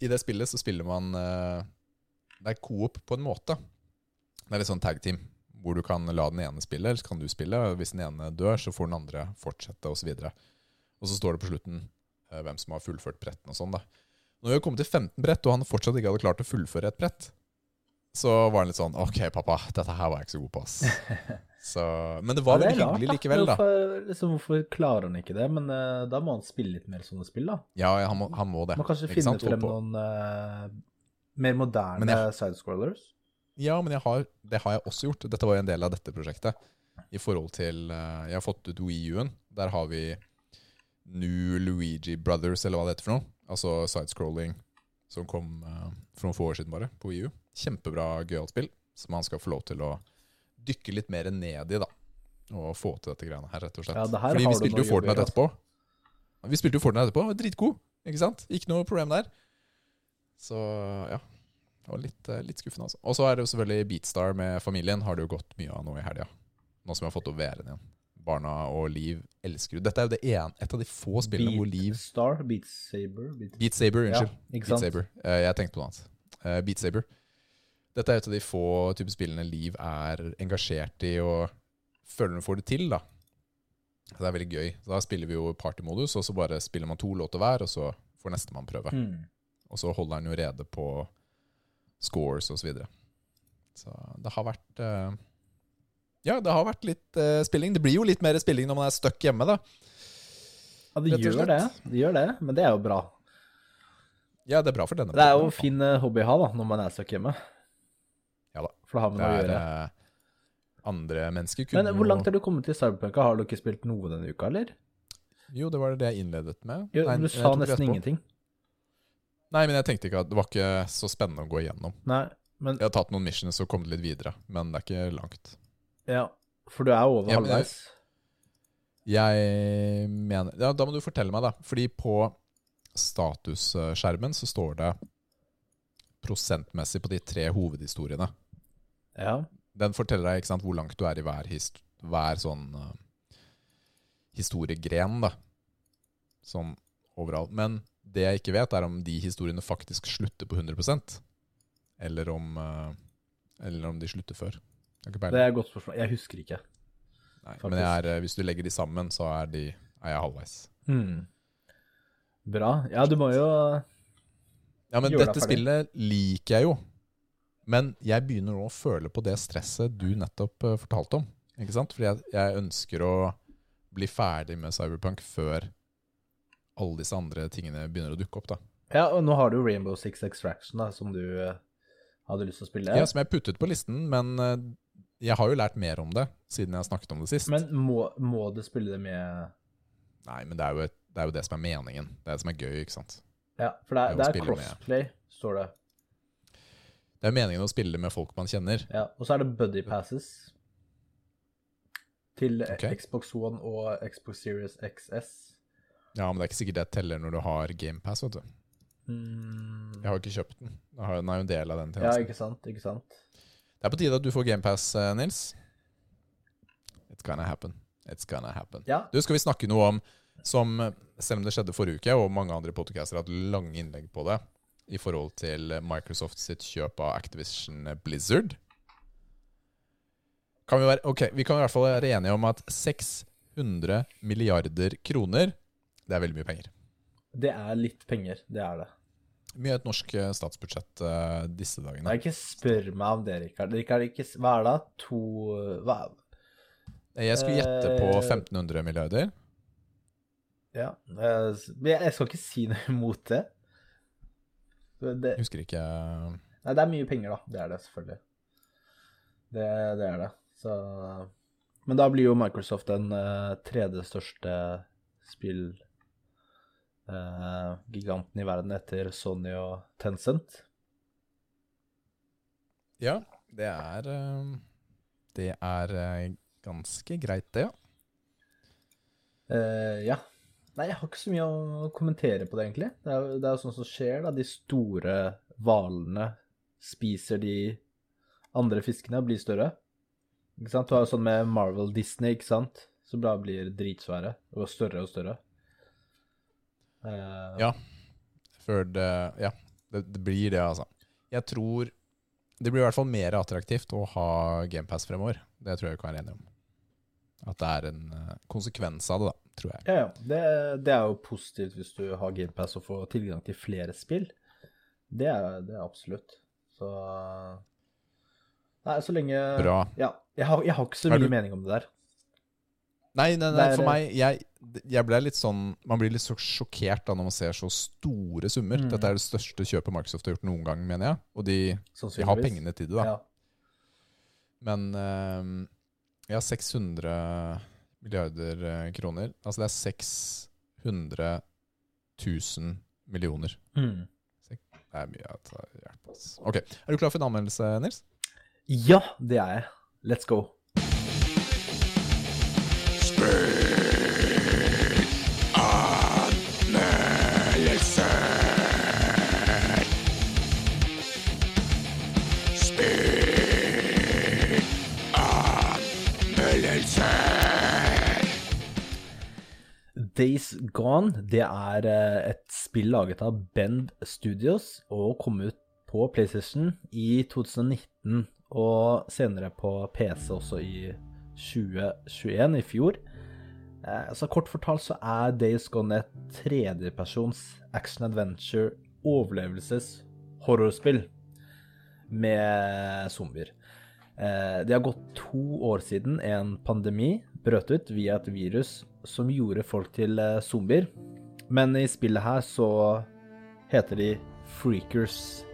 I det spillet så spiller man eh, Det er coop på en måte. Det er litt sånn tag team, hvor du kan la den ene spille, eller så kan du spille. og Hvis den ene dør, så får den andre fortsette, osv. Og, og så står det på slutten eh, hvem som har fullført brettene og sånn. da. Når vi har kommet til 15 brett, og han fortsatt ikke hadde klart å fullføre et brett, så var han litt sånn OK, pappa, dette her var jeg ikke så god på, ass. Så, men det var Ja, det veldig hyggelig likevel, da. Hvorfor, liksom, hvorfor klarer han ikke det? Men uh, da må han spille litt mer sånne spill, da. Ja, han må, han må det. Man kanskje finne sant? frem noen uh, mer moderne jeg- sidescrollers. Ja, men har, det har jeg også gjort. Dette var jo en del av dette prosjektet. I forhold til uh, Jeg har fått ut Wii U-en. Der har vi New Luigi Brothers, eller hva det heter for noe. Altså sidescrolling som kom for noen få år siden bare, på Wii U. Kjempebra, gøyalt spill som han skal få lov til å dykke litt mer ned i, da. Og få til dette greiene her, rett og slett. Ja, Fordi vi spilte jo Fortnite jobber, etterpå. Vi spilte jo Fortnite etterpå, dritgod, ikke sant? Ikke noe problem der. Så ja. Det var litt, eh, litt skuffende, altså. Og så er det jo selvfølgelig Beatstar med familien. Har det jo gått mye av nå i helga. Nå som vi har fått opp VR-en igjen. Barna og Liv elsker jo Dette er jo det ene, et av de få spillene hvor Liv Star, Beat Saber Beat... Beat Saber, Ja, unnskyld. ikke Beat? Saber. Eh, jeg tenkte på noe annet. Eh, Beat Saber. Dette er et av de få type spillene Liv er engasjert i og føler hun får det til. da. Så det er veldig gøy. Så da spiller vi jo partymodus, og så bare spiller man to låter hver, og så får nestemann prøve. Mm. Og så holder han jo rede på scores og så videre. Så det har vært uh, Ja, det har vært litt uh, spilling. Det blir jo litt mer spilling når man er stuck hjemme, da. Ja, det gjør det. Det gjør det, men det er jo bra. Ja, det er bra for denne. Det er jo en fin eh, hobby å ha da, når man er stuck hjemme. Ja da. For det har med noe å gjøre. eh, andre mennesker kunne Men hvor langt har du kommet til Cyberpunk? Har du ikke spilt noe denne uka, eller? Jo, det var det jeg innledet med. Jo, Nei, du sa nesten ingenting. Nei, men jeg tenkte ikke at det var ikke så spennende å gå igjennom. Nei, men Jeg har tatt noen missions og kommet litt videre, men det er ikke langt. ja, for du er over Ja, halvveis? jeg-. Jeg mener Ja, da må du fortelle meg, da. Fordi på statusskjermen så står det prosentmessig på de tre hovedhistoriene. Ja. Den forteller deg ikke sant, hvor langt du er i hver, hver sånn uh, historiegren, da. Sånn overalt. Men det jeg ikke vet, er om de historiene faktisk slutter på 100% eller om, uh, eller om de slutter før. Det er et godt spørsmål. Jeg husker ikke. Nei. Men er, uh, hvis du legger de sammen, så er, de, er jeg halvveis. Hmm. Bra. Ja, du må jo Ja, men dette spillet liker jeg jo. Men jeg begynner nå å føle på det stresset du nettopp uh, fortalte om. Ikke sant? Fordi jeg, jeg ønsker å bli ferdig med Cyberpunk før alle disse andre tingene begynner å dukke opp. da. Ja, og nå har du Rainbow Six Extraction, da, som du uh, hadde lyst til å spille. Ja, Som jeg puttet på listen, men uh, jeg har jo lært mer om det siden jeg snakket om det sist. Men må, må du spille det med Nei, men det er, jo et, det er jo det som er meningen. Det er det som er gøy, ikke sant. Ja, for det er, Det er spille med. crossplay, står det. Det er jo meningen å spille med folk man kjenner. Ja, Og så er det buddy passes til okay. Xbox One og Xbox Series XS. Ja, men det er ikke sikkert det teller når du har GamePass, vet du. Mm. Jeg har jo ikke kjøpt den. Den er jo en del av den Ja, ikke sant, ikke sant. Det er på tide at du får GamePass, Nils. It's gonna happen. It's gonna happen. Ja, Du, skal vi snakke noe om som, eh, selv om det skjedde forrige uke, og mange andre podcaster har hatt lange innlegg på det, i forhold til Microsoft sitt kjøp av Activision Blizzard. Kan vi, være, okay, vi kan i hvert fall være enige om at 600 milliarder kroner, det er veldig mye penger. det er litt penger, det er det. Mye et norsk eh, statsbudsjett uh, disse dagene. Nei, ikke spør meg om det, Rikard. Rikard, ikke, hva er det? To hva? Jeg skulle gjette på Eh, 1500 milliarder. Ja. eh, Men jeg, skal ikke si noe imot det. det. Jeg husker ikke Nei, det er mye penger, da. Det er det, selvfølgelig. Det, det er det. Så Men da blir jo Microsoft den uh, tredje største spill... uh, giganten i verden etter Sony og Tencent. Ja, det er eh, Det er eh, ganske greit, det, ja. Uh, ja. Nei, jeg har ikke så mye å kommentere på det, egentlig. Det er, det er jo sånn som skjer, da. De store hvalene spiser de andre fiskene og blir større. Ikke sant? Du har jo sånn med Marvel Disney, ikke sant? Som da blir dritsvære og større og større. Uh... Ja. Før det Ja, det, det blir det, altså. Jeg tror Det blir i hvert fall mer attraktivt å ha GamePass fremover. Det tror jeg vi kan være enige om. At det er en eh, konsekvens av det, da, tror jeg. ja, ja. Det, det er jo positivt hvis du har GamePass og får tilgang til flere spill. Det er det er absolutt. Så Nei, så lenge Bra. Ja. Jeg har, jeg har ikke så mye du- mening om det der. Nei, nei, nei, for meg jeg, jeg ble litt sånn Man blir litt så sjokkert da når man ser så store summer. Mm. Dette er det største kjøpet Microsoft har gjort noen gang, mener jeg. Og de, de har pengene til det, da. Ja. Men uh, ja, 600 milliarder eh, kroner. Altså det er 600 000 millioner. Mm. Det er mye å ta hjelp av. Ok, Er du klar for en anmeldelse, Nils? ja, det er jeg. Let's go. Days Gone det er eh, et spill laget av Bend Studios og kom ut på PlayStation i 2019 og senere på PC også i 2021, i fjor. Eh, Så kort fortalt så er Days Gone et tredjepersons action-adventure overlevelses-horrorspill med zombier. Eh, Det har gått to år siden en pandemi brøt ut via et virus som gjorde folk til eh, zombier. Men i spillet her så heter de freakers.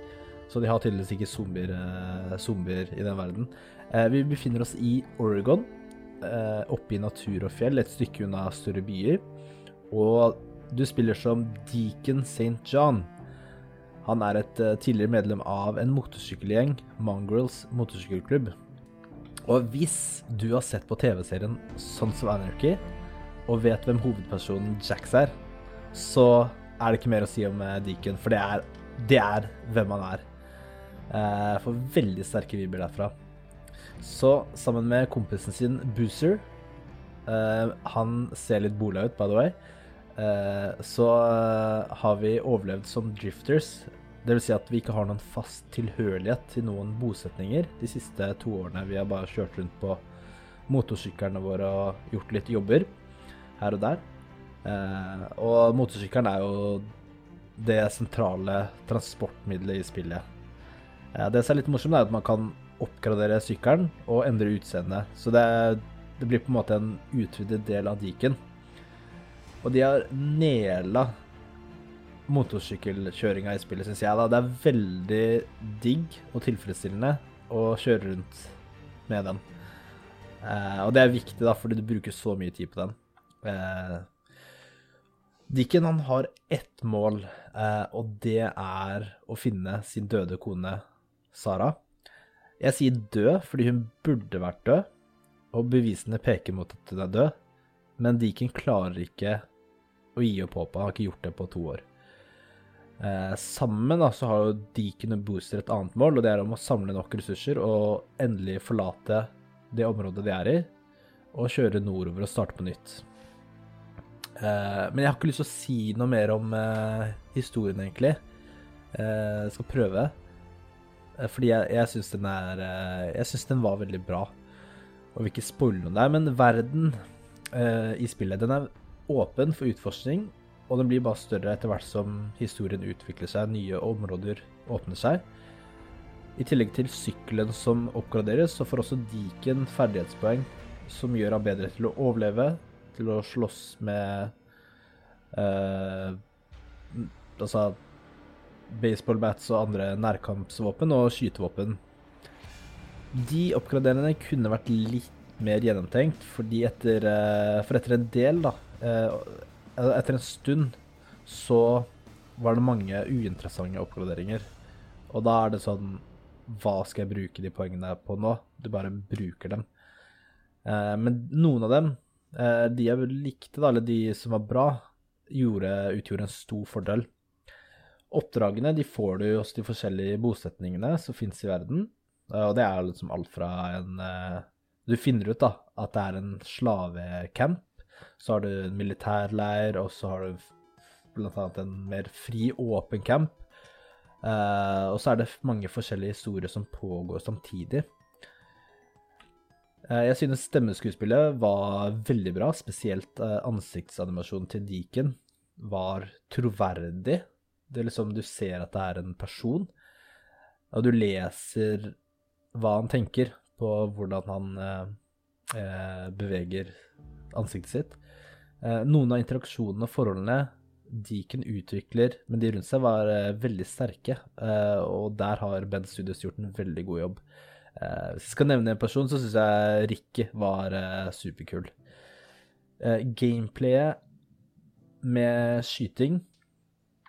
Så de har tydeligvis ikke zombier, eh, zombier i den verden. Eh, Vi befinner oss i Oregon, oppe i natur og fjell, et stykke unna større byer. Og du spiller som Deacon St. John. Han er et tidligere medlem av en motorsykkelgjeng, Mongrels motorsykkelklubb. Og hvis du har sett på TV-serien Sons of Anarchy, og vet hvem hovedpersonen Jax er, så er det ikke mer å si om eh, Deacon, for det er, det er hvem han er. Eh, Jeg får veldig sterke vibber derfra. Så sammen med kompisen sin Boozer eh, Han ser litt bola ut, by the way. Så har vi overlevd som drifters. Det vil si at vi ikke har noen fast tilhørighet til noen bosetninger de siste to årene. Vi har bare kjørt rundt på motorsyklene våre og gjort litt jobber her og der. Eh, og motorsykkelen er jo det sentrale transportmiddelet i spillet. Eh, det som er litt morsomt, er at man kan oppgradere sykkelen og endre utseendet. Så det, det blir på en måte en utvidet del av Deacon. Og de har nela motorsykkelkjøringa i spillet, syns jeg. da. Det er veldig digg og tilfredsstillende å kjøre rundt med den. Eh, og det er viktig, da, fordi du bruker så mye tid på den. Eh, Dicken han har ett mål, eh, og det er å finne sin døde kone Sara. Jeg sier død fordi hun burde vært død, og bevisene peker mot at hun er død. Men Dicken klarer ikke å gi opp håpet. Han har ikke gjort det på to år. Eh, sammen da, så har jo Deacon og Booster et annet mål, og det er om å samle nok ressurser og endelig forlate det området de er i, og kjøre nordover og starte på nytt. Eh, men jeg har ikke lyst til å si noe mer om uh, historien, egentlig. Uh, jeg skal prøve. Fordi jeg, jeg syns den er Jeg syns den var veldig bra. Og vil ikke spoile noe der, men verden i spillet den er åpen for utforskning, og den blir bare større etter hvert som historien utvikler seg, nye områder åpner seg. I tillegg til sykkelen som oppgraderes, så får også Deacon ferdighetspoeng som gjør ham bedre til å overleve, til å slåss med eh, Altså baseballbats og andre nærkampsvåpen og skytevåpen. De oppgraderingene kunne vært litt mer gjennomtenkt, fordi etter eh, For etter en del, da eh, Etter en stund så var det mange uinteressante oppgraderinger. Og da er det sånn Hva skal jeg bruke de poengene på nå? Du bare bruker dem. Eh, men noen av dem, de jeg likte, da, eller de som var bra, gjorde, utgjorde en stor fordel. Oppdragene de får du hos de forskjellige bosetningene som fins i verden. Og det er liksom alt fra en Du finner ut da at det er en slavecamp. Så har du en militærleir, og så har du annet en mer fri, åpen camp. Og så er det mange forskjellige historier som pågår samtidig. Uh, jeg synes stemmeskuespillet var veldig bra, spesielt uh, ansiktsanimasjonen til Deacon var troverdig. Det er liksom, Du ser at det er en person, og du leser hva han tenker på hvordan han beveger ansiktet sitt. noen av interaksjonene og forholdene Deacon utvikler, men de rundt seg var eh, veldig sterke. Og der har Ben Studios gjort en veldig god jobb. Uh, hvis jeg skal nevne en person, så syns jeg Ricky var superkul. gameplayet med skyting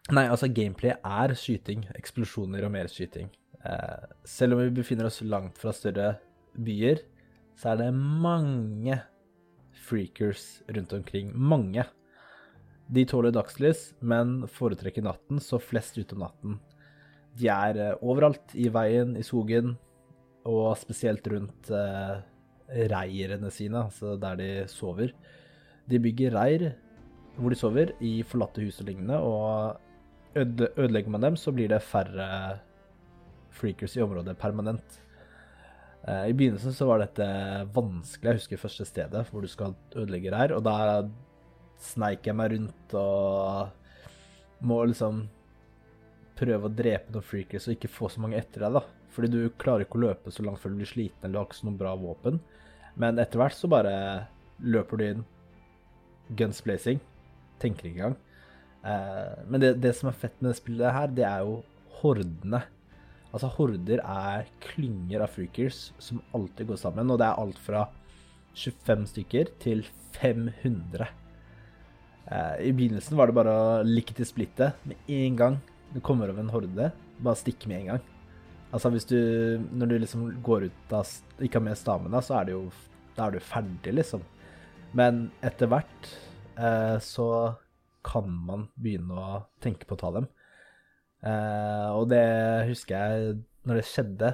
Nei, altså, gameplayet er skyting. Eksplosjoner og mer skyting. selv om vi befinner oss langt fra større byer, så er det mange freakers rundt omkring. Mange. De tåler dagslys, men foretrekker natten, så flest ute om natten. De er eh, overalt, i veien, i skogen, og spesielt rundt eh, reirene sine, altså der de sover. De bygger reir hvor de sover, i forlatte hus og lignende, og ødelegger man dem, så blir det færre freakers i området permanent. Eh, I begynnelsen så var dette vanskelig. Jeg husker første stedet hvor du skal ødelegge reir, og da sneik jeg meg rundt og må liksom prøve å drepe noen freakers og ikke få så mange etter deg, da. Fordi du klarer ikke å løpe så langt før du blir sliten eller har ikke så noe bra våpen. Men etter hvert så bare løper du inn, guns blazing. Tenker ikke engang. Eh, men det, det, som er fett med det spillet her, det er jo hordene. Altså, horder er klynger av freakers som alltid går sammen, og det er alt fra 25 stykker til 500. Eh, I begynnelsen var det bare å like til splittet med en gang du kommer over en horde. Bare stikke med en gang. Altså hvis du Når du liksom går ut av ikke har med stamina, så er det jo Da er du ferdig, liksom. Men etter hvert eh, så kan man begynne å tenke på å ta dem. Eh, og det husker jeg når det skjedde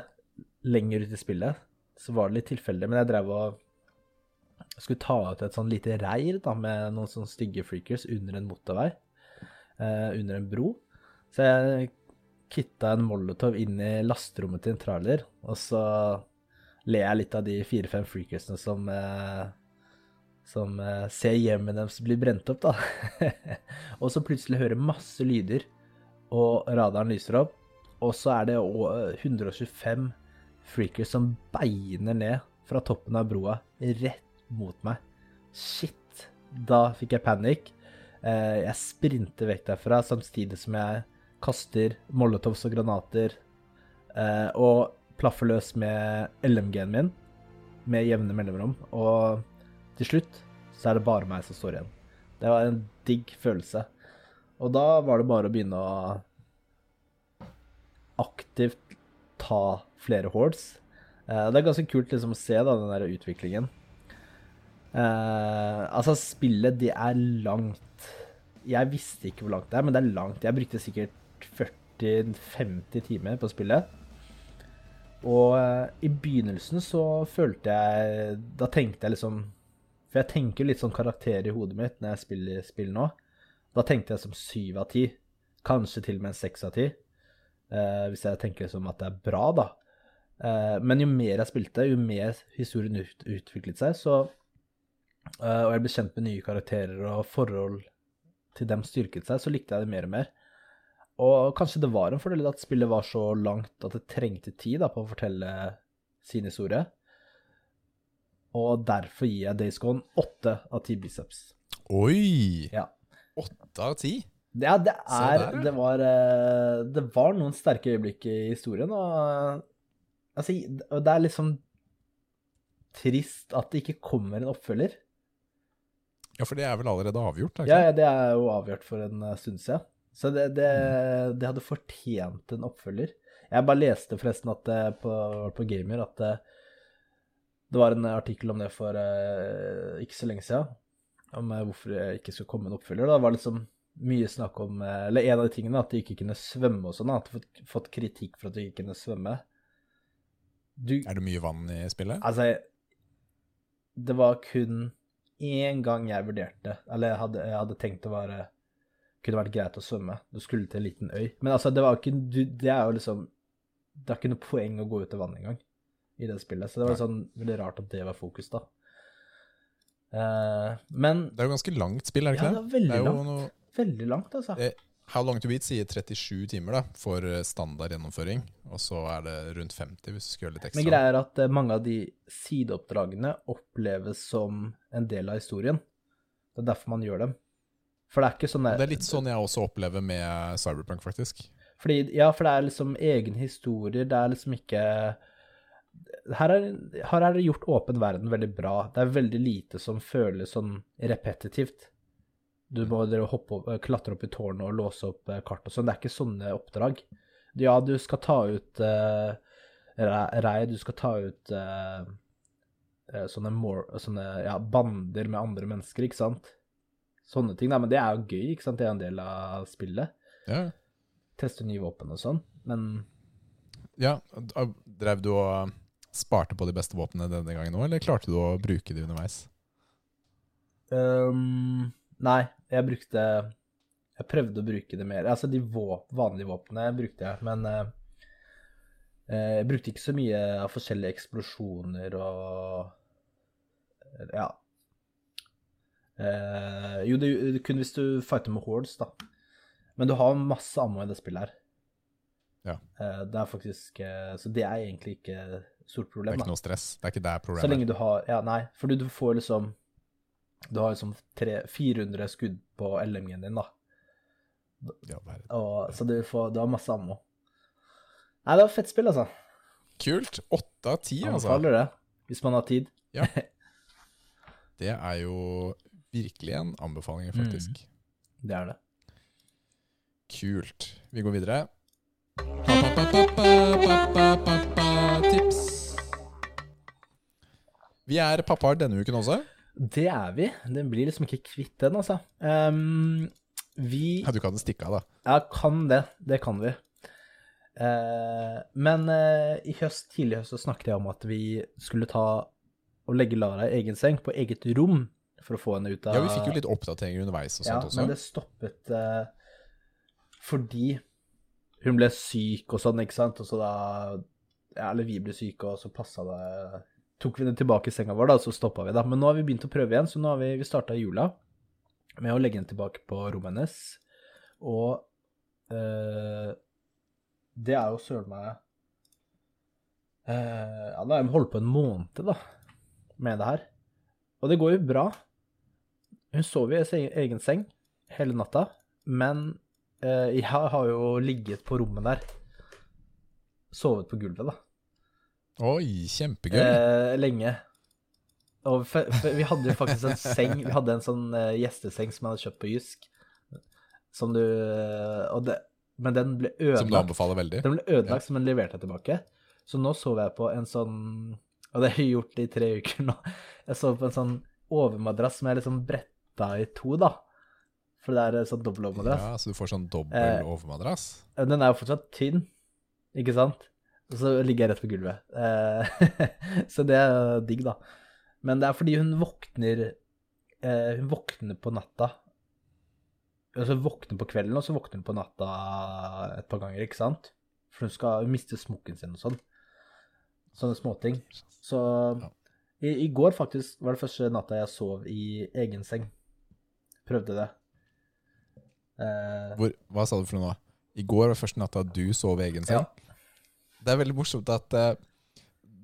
lenger ut i spillet, så var det litt tilfeldig. Men jeg drev og skulle ta ut et sånn lite reir da, med noen sånne stygge freakers under en motorvei, eh, under en bro. Så jeg kitta en molotov inn i lasterommet til en trailer, og så ler jeg litt av de fire-fem freakersene som eh, som eh, ser hjemmet deres bli brent opp, da. og så plutselig hører masse lyder, og radaren lyser opp. Og så er det 125 freakers som beiner ned fra toppen av broa, rett mot meg. Shit. Da fikk jeg panikk. Eh, jeg sprinter vekk derfra samtidig som jeg kaster molotovs og granater eh, og plaffer løs med LMG-en min med jevne mellomrom. Og til slutt så er det bare meg som står igjen. Det var en digg følelse. Og da var det bare å begynne å aktivt ta flere hordes. Eh, det er ganske kult liksom å se da, den der utviklingen. Eh, altså, spillet, det er langt. Jeg visste ikke hvor langt det er, men det er langt. Jeg brukte sikkert 40-50 timer på spillet. Og eh, i begynnelsen så følte jeg Da tenkte jeg liksom For jeg tenker litt sånn karakter i hodet mitt når jeg spiller spill nå. Da tenkte jeg som syv av ti. Kanskje til og med en seks av ti. Eh, hvis jeg tenker som at det er bra, da. Eh, men jo mer jeg spilte, jo mer historien ut, utviklet seg, så eh, Og jeg ble kjent med nye karakterer, og forhold til dem styrket seg, så likte jeg det mer og mer. Og kanskje det var en fordel at spillet var så langt at det trengte tid da, på å fortelle sin historie. Og derfor gir jeg Days Gone åtte av ti biceps. Oi! Ja. Åtte av ti? Ja, det er der, ja. det, var, eh, det var noen sterke øyeblikk i historien, og altså, det er liksom trist at det ikke kommer en oppfølger. Ja, for det er vel allerede avgjort? Ja, ikke? ja, det er jo avgjort for en eh, stund siden. Så det, det, det hadde fortjent en oppfølger. Jeg bare leste forresten at det på, på Gamer at det, det var en artikkel om det for uh, ikke så lenge siden. Om eh, hvorfor det ikke skulle komme en oppfølger. Da. Det var liksom mye snakk om eh, Eller en av de tingene, at de ikke kunne svømme og sånn. At de fått, fått kritikk for at de ikke kunne svømme. Du, Er det mye vann i spillet? Altså, det var kun én gang jeg vurderte, eller jeg hadde, jeg hadde tenkt å være Kunne vært greit å svømme. Du skulle til en liten øy. Men altså, det var ikke du, Det er jo liksom Det er ikke noe poeng å gå ut i vannet engang i det spillet. Så det var sånn veldig rart at det var fokus, da. Uh, men Det er jo ganske langt spill, er det Ja, ikke det Ja, veldig det er langt. noe veldig langt, altså. Eh, How Long To Beat sier 37 timer da, for eh, standard gjennomføring, og så er det rundt 50 hvis du skal gjøre litt Men ekstra. greia er at eh, mange av de sideoppdragene oppleves som en del av historien. Det er derfor man gjør dem. For det er ikke sånn Det er litt sånn jeg også opplever med Cyberpunk, faktisk. Fordi, ja, for det er liksom egen historie, det er liksom ikke her er, her er det gjort åpen verden veldig bra. Det er veldig lite som føles sånn repetitivt. Du må hoppe opp, klatre opp i tårnet og låse opp eh, kart og sånn. Det er ikke sånne oppdrag. Ja, du skal ta ut uh, rei, du skal ta ut eh, sånne, more, sånne ja, bander med andre mennesker, ikke sant? Sånne ting, da. Men det er jo gøy, ikke sant? Det er en del av spillet Ja, teste nye våpen og sånn, men ja Drev du og sparte på de beste våpnene denne gangen òg, eller klarte du å bruke de underveis? Um, Nei, jeg brukte Jeg prøvde å bruke det mer. Altså, de våp, vanlige våpnene brukte jeg, men eh, jeg brukte ikke så mye av forskjellige eksplosjoner og Ja. Eh, jo, det, det kun hvis du fighter med hordes, da. Men du har masse ammo i det spillet her. Ja. Eh, det er faktisk eh, Så det er egentlig ikke stort Det problem. er da. ikke noe stress. Det er ikke Så problemet lenge du har Ja, nei, for du får liksom Du har liksom tre, 400 skudd på LMG-en din, da. er. Ja, bare, Og, så du, får, du har masse ammo. Nei, det var fett spill, altså. Kult. Åtte av ti, altså. Anbefaler det, hvis man har tid. Det er jo virkelig en anbefaling, Mm. faktisk. Det er det. Kult. Vi går videre. Tips. Vi er pappaer denne uken også. Det er vi. Den blir liksom ikke kvitt den, altså. Um, vi Ja, du kan stikke av, da. Ja, kan det. Det kan vi. Uh, men uh, i høst, tidlig høst så snakket jeg om at vi skulle ta og legge Lara i egen seng, på eget rom, for å få henne ut av Ja, vi fikk jo litt oppdateringer underveis og Ja, sånt også. men det stoppet uh, fordi hun ble syk og sånn, ikke sant, og så da Ja, eller vi ble syke, og så passa det Tok vi den tilbake i senga vår, da, og så stoppa vi, da. Men nå har vi begynt å prøve igjen, så nå har vi, vi starta i jula med å legge den tilbake på rommet hennes. Og eh, det er jo søren meg eh, Ja, da har jeg holdt på en måned, da, med det her. Og det går jo bra. Hun sover i sin egen seng hele natta, men eh, jeg har jo ligget på rommet der. Sovet på gulvet, da. Oi, kjempegøy. Eh, lenge. Og for, for vi hadde jo faktisk en seng Vi hadde en sånn eh, gjesteseng som jeg hadde kjøpt på Jysk. Som du eh, og det, Men den ble ødelagt. Som du anbefaler veldig. Den ble ødelagt, ja. men leverte jeg tilbake. Så nå sover jeg på en sånn Og det har jeg gjort i tre uker nå. Jeg sover på en sånn overmadrass som er liksom bretta i to, da. For det er sånn dobbel overmadrass. Ja, Så du får sånn dobbel Eh, overmadrass? Den er jo fortsatt tynn, ikke sant? Og så ligger jeg rett på gulvet. Eh, så det er digg, da. Men det er fordi hun våkner eh, Hun våkner på natta. Og så våkner på kvelden, og så våkner hun på natta et par ganger, ikke sant? For hun skal miste smokken sin og sånn. Sånne småting. Så i, i går faktisk var det første natta jeg sov i egen seng. Prøvde det. Uh, Hvor, hva sa du for noe nå? I går var første natta du sov i egen seng. Det er veldig morsomt at uh,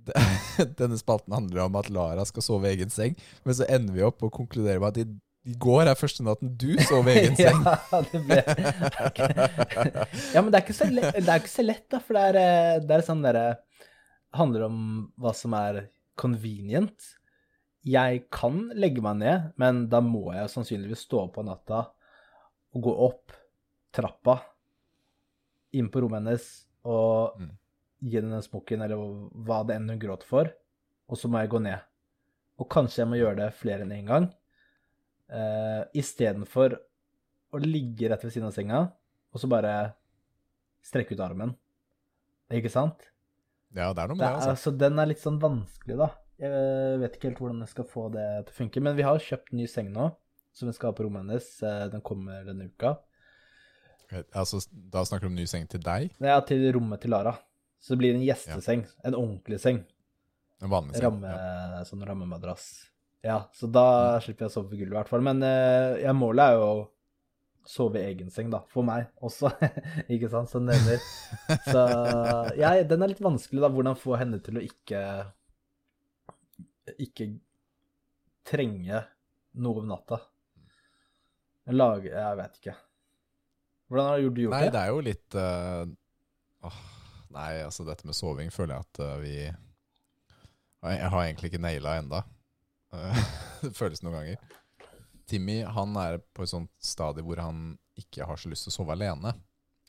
det, denne spalten handler om at Lara skal sove i egen seng, men så ender vi opp og konkluderer med at i, i går er første natten du sov i egen seng. Ja, det ble Ja, men det er ikke så lett, det er ikke så lett da, for det er, eh, det er sånn derre Handler om hva som er convenient. Jeg kan legge meg ned, men da må jeg sannsynligvis stå opp på natta og gå opp trappa, inn på rommet hennes og Mm. gi henne den smokken, eller hva det enn hun gråter for, og så må jeg gå ned. Og kanskje jeg må gjøre det flere enn én en gang. Uh, Istedenfor å ligge rett ved siden av senga og så bare strekke ut armen. Ikke sant? Ja, det er noe med Det altså. Så den er litt sånn vanskelig, da. Jeg vet ikke helt hvordan jeg skal få det til å funke. Men vi har kjøpt ny seng nå, som vi skal ha på rommet hennes. Eh, Den kommer denne uka. altså. Da snakker du om ny seng til deg? Er til rommet til Lara. Så det blir en gjesteseng. En ordentlig seng. En vanlig seng? Ramme, Ja. Sånn rammemadrass. Ja, så da slipper jeg å sove på gulvet, i hvert fall. Men eh, ja, målet er jo å sove i egen seng, da. For meg også. ikke sant? Som nevner. Så ja, den er litt vanskelig, da. Hvordan få henne til å ikke Ikke trenge noe om natta. Lage Jeg vet ikke. Hvordan har du gjort det? Nei, det? er jo litt uh, åh, Nei, altså dette med soving føler jeg at uh, vi Jeg har egentlig ikke naila enda. Eh, det føles noen ganger. Timmy han er på et sånt stadie hvor han ikke har så lyst til å sove alene.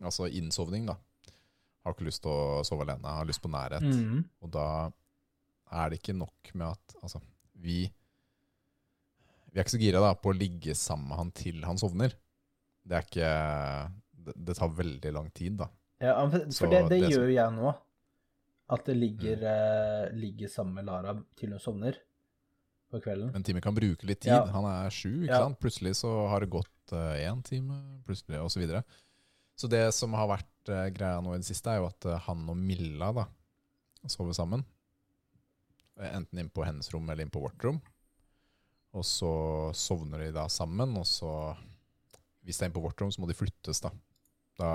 Altså innsovning, da. Har ikke lyst til å sove alene, har lyst på nærhet. Mhm. Og da er det ikke nok med at Altså, vi Vi er ikke så gira da på å ligge sammen med han til han sovner. Det er ikke Det, det tar veldig lang tid, da. Ja, for, Så for det, det, det gjør jo jeg nå. At det ligger, eh, ligger sammen med Lara til hun sovner på kvelden. Men Timmy kan bruke litt tid. Ja. Han er sju, ikke Ja. sant. Plutselig så har det gått én time, plutselig og så videre. Så det som har vært eh, greia nå i det siste, er jo at eh, han og Milla da sover sammen. Eh, Enten inn på hennes rom eller inn på vårt rom. Og så sovner de da sammen, og så Hvis det er inn på vårt rom, så må de flyttes, da. Da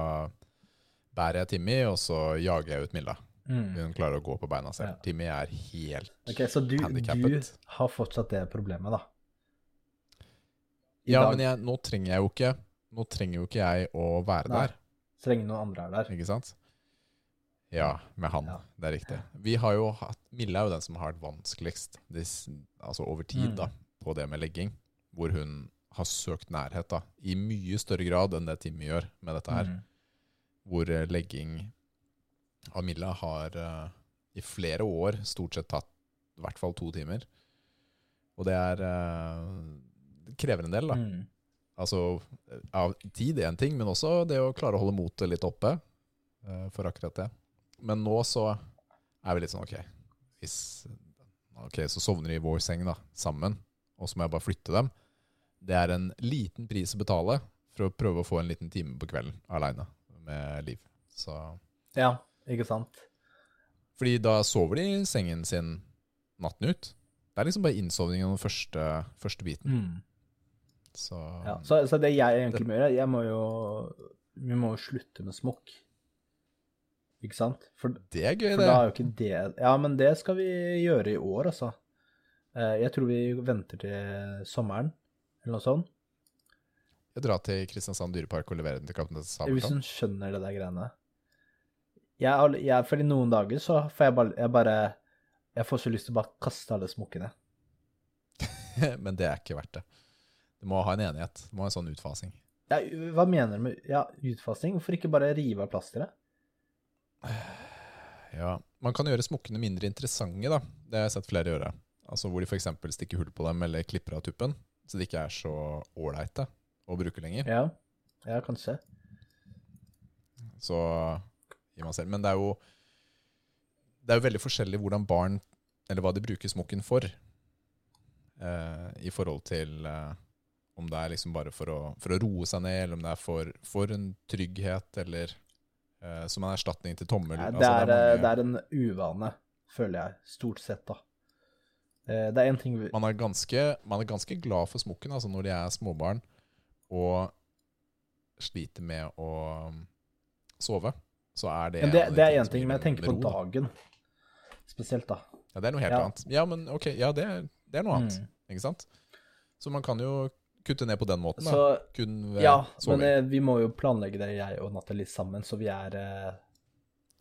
bærer jeg Timmy, og så jager jeg ut Milla. Mm. Hun klarer å gå på beina selv. Ja. Timmy er helt Ok, Så du, du har fortsatt det problemet, da? I Ja, dag, men jeg, nå trenger jeg jo ikke Nå trenger jo ikke jeg å være Nei. der, Så lenge noen andre er der. ikke sant? Ja, med han. Ja. Det er riktig. Vi har jo hatt Mille er jo den som har vært vanskeligst dis, altså over tid Mm. da, på det med legging. Hvor hun har søkt nærhet da, i mye større grad enn det Timmy gjør med dette her. Mm. Hvor eh, legging av Milla har uh, i flere år stort sett tatt i hvert fall to timer. Og det er uh, det krever en del, da. Mm. Altså, av tid er en ting, men også det å klare å holde motet litt oppe uh, for akkurat det. Men nå så er vi litt sånn, ok, hvis, okay så sovner de i vår seng da, sammen, og så må jeg bare flytte dem. Det er en liten pris å betale for å prøve å få en liten time på kvelden alene med Liv. Så, Ja, ikke sant? fordi da sover de i sengen sin natten ut. Det er liksom bare innsovningen den første, første biten. Mm. Så, Ja. Så, så det jeg egentlig må gjøre, jeg må jo Vi må jo slutte med smokk. Ikke sant? For, det er gøy for det. da er jo ikke det Ja, men det skal vi gjøre i år, altså. Eh, Jeg tror vi venter til sommeren, eller noe sånt. Jeg drar til Kristiansand dyrepark og leverer den til Kaptein Hvis Sabeltann? hun skjønner det der greiene. Jeg, jeg, for i noen dager så får jeg bare, jeg bare Jeg får så lyst til å bare kaste alle smokkene. Men det er ikke verdt det. Du må ha en enighet. Du må ha en sånn utfasing. Ja, hva mener du med ja, utfasing? Hvorfor ikke bare rive av plasteret? Ja, Man kan gjøre smokkene mindre interessante, da. Det har jeg sett flere gjøre. Altså Hvor de f.eks. stikker hull på dem eller klipper av tuppen, så de ikke er så ålreite å bruke lenger. Ja, ja kanskje. Så gir man selv. Men det er jo Det er jo veldig forskjellig hvordan barn Eller hva de bruker smokken for. Eh, I forhold til eh, om det er liksom bare for å, for å roe seg ned, eller om det er for, for en trygghet, eller som en erstatning til tommel. Nei, Altså, det, er, mange- det er en uvane, føler jeg. Stort sett, da. Eh, Det er én ting vi man, er ganske, man er ganske glad for smokken altså når de er småbarn og sliter med å um, sove. Så er det Men det, det er én ting, men jeg tenker på dagen spesielt, da. Ja, det er noe helt Ja. annet. Ja, men ok, ja, det, er- det er noe annet. Mm. Ikke sant? Så man kan jo kutte ned på den måten. Så Kun ved ja, men eh, vi må jo planlegge det, jeg og Nathalie sammen, så vi er eh,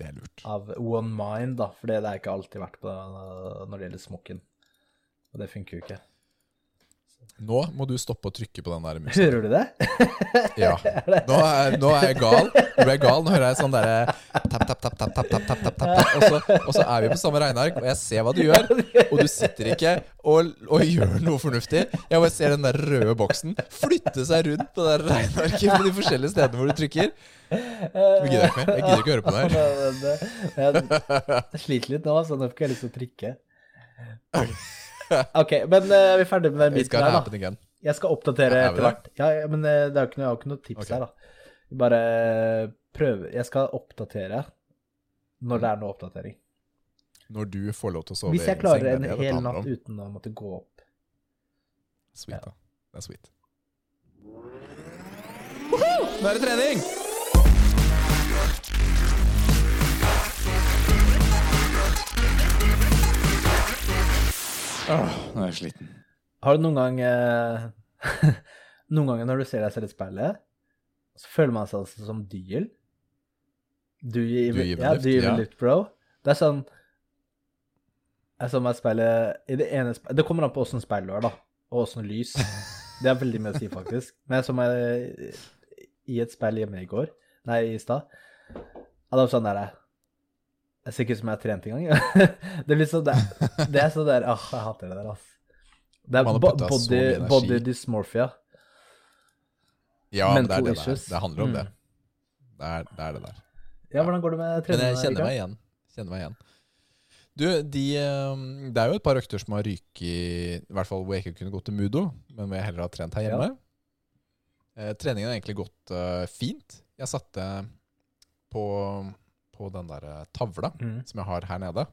Det er lurt. av one mind, da. For det har jeg ikke alltid vært på når det gjelder smokken. Og det funker jo ikke. Nå må du stoppe å trykke på den der musa. Hører du det? Ja. Nå er, nå er jeg gal. Nå ble jeg gal. Nå hører jeg sånn derre tap, tap, tap, tap, tap, tap, tap, tap, tap. Og, så, og så er vi på samme regneark, og jeg ser hva du gjør. Og du sitter ikke og, og gjør noe fornuftig. Jeg bare ser den der røde boksen flytte seg rundt på det regnearket på de forskjellige stedene hvor du trykker. Jeg gidder ikke mer. Jeg gidder ikke høre på det her. jeg sliter litt nå, så nå får jeg lyst til å trykke. OK, men eh, er vi ferdig med den biten her, da? again. Jeg skal oppdatere Ja, er etter hvert. Ja, men eh, det er jo ikke noe, jeg har ikke noe tips okay. her, da. Bare prøve Jeg skal oppdatere når det er noe oppdatering. Når du får lov til å sove Hvis jeg klarer seng, er en hel natt uten å måtte gå opp. Sweet, da. Det er sweet. Nå er det trening! Åh, nå er jeg sliten. Har du noen gang eh, Noen ganger når du ser deg selv i speilet, så føler man seg altså som dyr? Du gir Do ja, lift? do you lift, bro? Det er sånn Jeg så meg i speilet i det ene speilet Det kommer an på åssen speil du har, da, og åssen lys. Det er veldig mye å si, faktisk. Men jeg så meg i et speil hjemme i går, nei, i stad. Ja, det var sånn derre Jeg ser ikke ut som jeg har trent engang. det blir sånn der, Det er sånn der Åh, jeg hater det der, ass. Det er bo body, body dysmorphia. Ja, men det er det issues. der. Det handler om Mm. det. Det er, det er det der. Ja, hvordan går det med Men jeg kjenner meg igjen. Kjenner meg igjen. Du, de, eh, det er jo et par økter som har ryket I hvert fall hvor jeg ikke kunne gått til Mudo, men hvor jeg heller har trent her hjemme. Eh, treningen har egentlig gått uh, fint. Jeg satte på, på den der eh, tavla Mm. som jeg har her nede.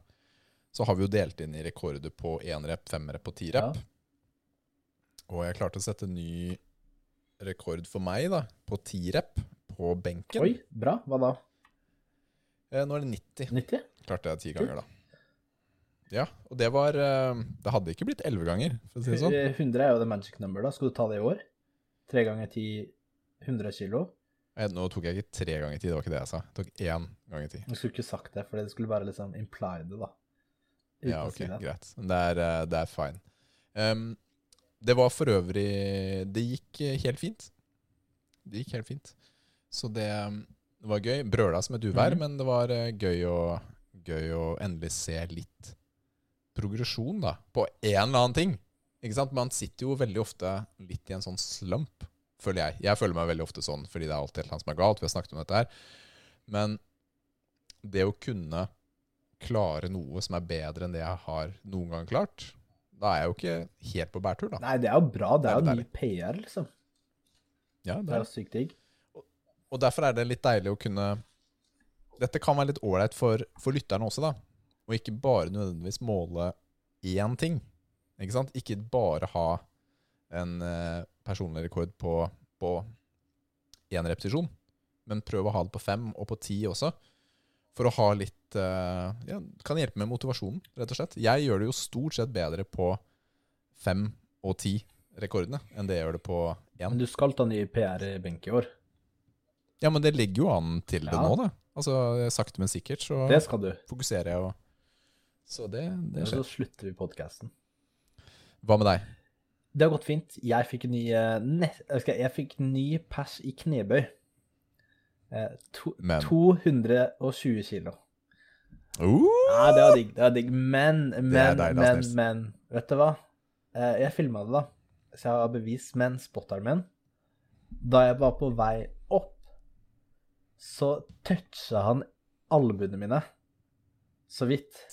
Så har vi jo delt inn i rekorder på én rep, fem rep og ti rep. Ja. Og jeg klarte å sette ny rekord for meg da, på ti rep på benken. Oi, bra. Hva da? Eh, nå er det 90. 90? Klarte jeg ti ganger, da. Ja, og det var eh, Det hadde ikke blitt elleve ganger, for å si det sånn. Eh, 100 er jo the magic number, da. Skal du ta det i år? Tre ganger ti 100 kilo? Eh, Nå tok jeg ikke tre ganger tid, det var ikke det jeg sa. Jeg tok én gang i tid. Du skulle ikke sagt det, for det skulle bare liksom imply det, da. Uten Ja, ok, si det. greit. Men det er, eh, det er fine. Um, det var for øvrig Det gikk eh, helt fint. Det gikk helt fint. Så det, um, det var gøy. Brøla som et uvær, mm. men det var gøy å, gøy å endelig se litt progresjon da, på en eller annen ting. Ikke sant? Man sitter jo veldig ofte litt i en sånn slump, føler jeg. Jeg føler meg veldig ofte sånn fordi det er alltid noe som er galt. Vi har snakket om dette her. Men det å kunne klare noe som er bedre enn det jeg har noen gang klart, da er jeg jo ikke helt på bærtur, da. Nei, det er jo bra. Det Det er jo ny PR, liksom. Ja, Det det er er. jo sykt digg. Og derfor er det litt deilig å kunne Dette kan være litt ålreit for, for lytterne også, da. Og ikke bare nødvendigvis måle én ting. Ikke sant? Ikke bare ha en eh, personlig rekord på, på én repetisjon, men prøv å ha det på fem og på ti også. For å ha litt uh, Ja, kan hjelpe med motivasjonen, rett og slett. Jeg gjør det jo stort sett bedre på fem og ti rekordene enn det jeg gjør det på én. Men du skal ta ny PR-benk i år. Ja, men det ligger jo an til det Ja. nå, da. Altså, sakte, men sikkert så Det skal du. fokuserer jeg og Så det, det Og så slutter vi podkasten. Hva med deg? Det har gått fint. Jeg fikk ny eh, jeg, fikk ny pers i knebøy. Eh, to, Men 220 kilo. uh, Ja, det var digg. Det var digg. Men, men, deilig, men, men Vet du hva? Eh, jeg filma det, da. Så jeg har bevis. Men spotteren min Da jeg var på vei opp, så toucha han albuene mine. Så vidt.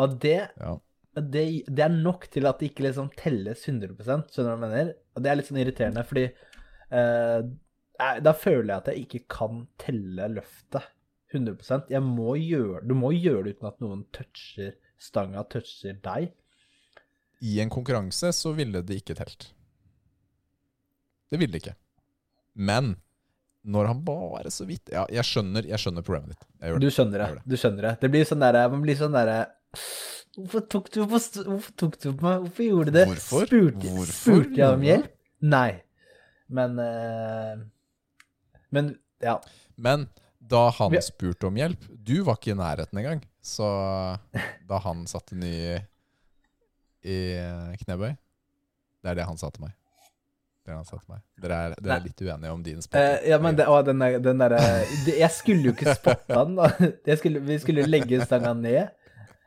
Og det Ja. Det, det er nok til at det ikke liksom telles 100 skjønner du hva jeg mener? Og det er litt sånn irriterende, fordi eh, da føler jeg at jeg ikke kan telle løftet 100% Jeg må gjøre, Du må gjøre det uten at noen toucher stanga, toucher deg. I en konkurranse så ville det ikke telt. Det ville det ikke. Men når han bare så vidt Ja, jeg skjønner, jeg skjønner problemet ditt. Du skjønner det. Det. du skjønner Det Det blir sånn derre Man blir sånn derre Hvorfor tok du på Hvorfor tok du på meg? Hvorfor gjorde du det? Hvorfor? Spurte, Hvorfor spurte jeg om hjelp? Nei. Men uh, Men ja. Men da han spurte om hjelp Du var ikke i nærheten engang. Så da han satte ny i knebøy Det er det han sa til meg. Det han sa til meg. Dere er, dere er litt uenige om din Eh, Uh, ja, men det, å, den der, den der Jeg skulle jo ikke spotta den, da. Skulle, vi skulle legge stanga ned.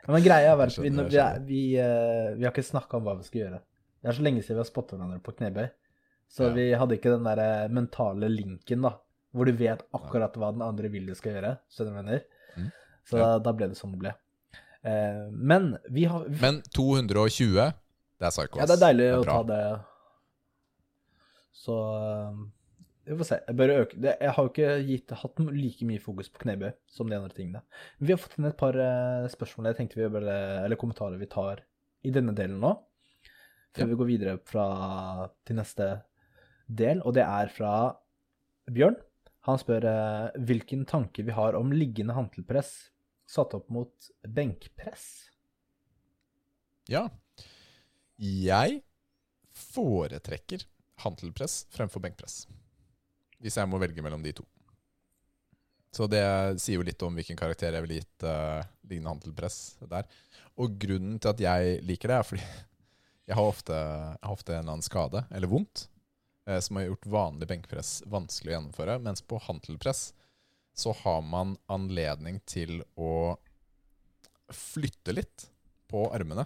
Ja, Men greia er at vi, vi, er- vi, eh, vi har ikke snakka om hva vi skal gjøre. Det er så lenge siden vi har spotta hverandre på knebøy. Så Ja. vi hadde ikke den der eh, mentale linken, da. Hvor du vet akkurat hva den andre vil du skal gjøre. Skjønner du hva jeg mener? Mm. Så da, da ble det sånn det ble. Eh, men vi har vi, Men 220, det er psycho. Ja, det er deilig å ta det. Så eh, vi får se. Jeg bør øke. Jeg har jo ikke gitt, hatt like mye fokus på knebøy som de andre tingene. Vi har fått inn et par eh, spørsmål jeg tenkte vi bare, eller kommentarer vi tar i denne delen nå. Før Ja. vi går videre fra, til neste del, og det er fra Bjørn. Han spør eh, hvilken tanke vi har om liggende hantelpress satt opp mot benkpress. Ja. Jeg foretrekker hantelpress fremfor benkpress. Hvis jeg må velge mellom de to. Så det sier jo litt om hvilken karakter jeg ville gitt uh, lignende hantelpress der. Og grunnen til at jeg liker det, er fordi jeg har ofte, jeg har ofte en eller annen skade, eller vondt, eh, som har gjort vanlig benkpress vanskelig å gjennomføre. Mens på hantelpress så har man anledning til å flytte litt på armene.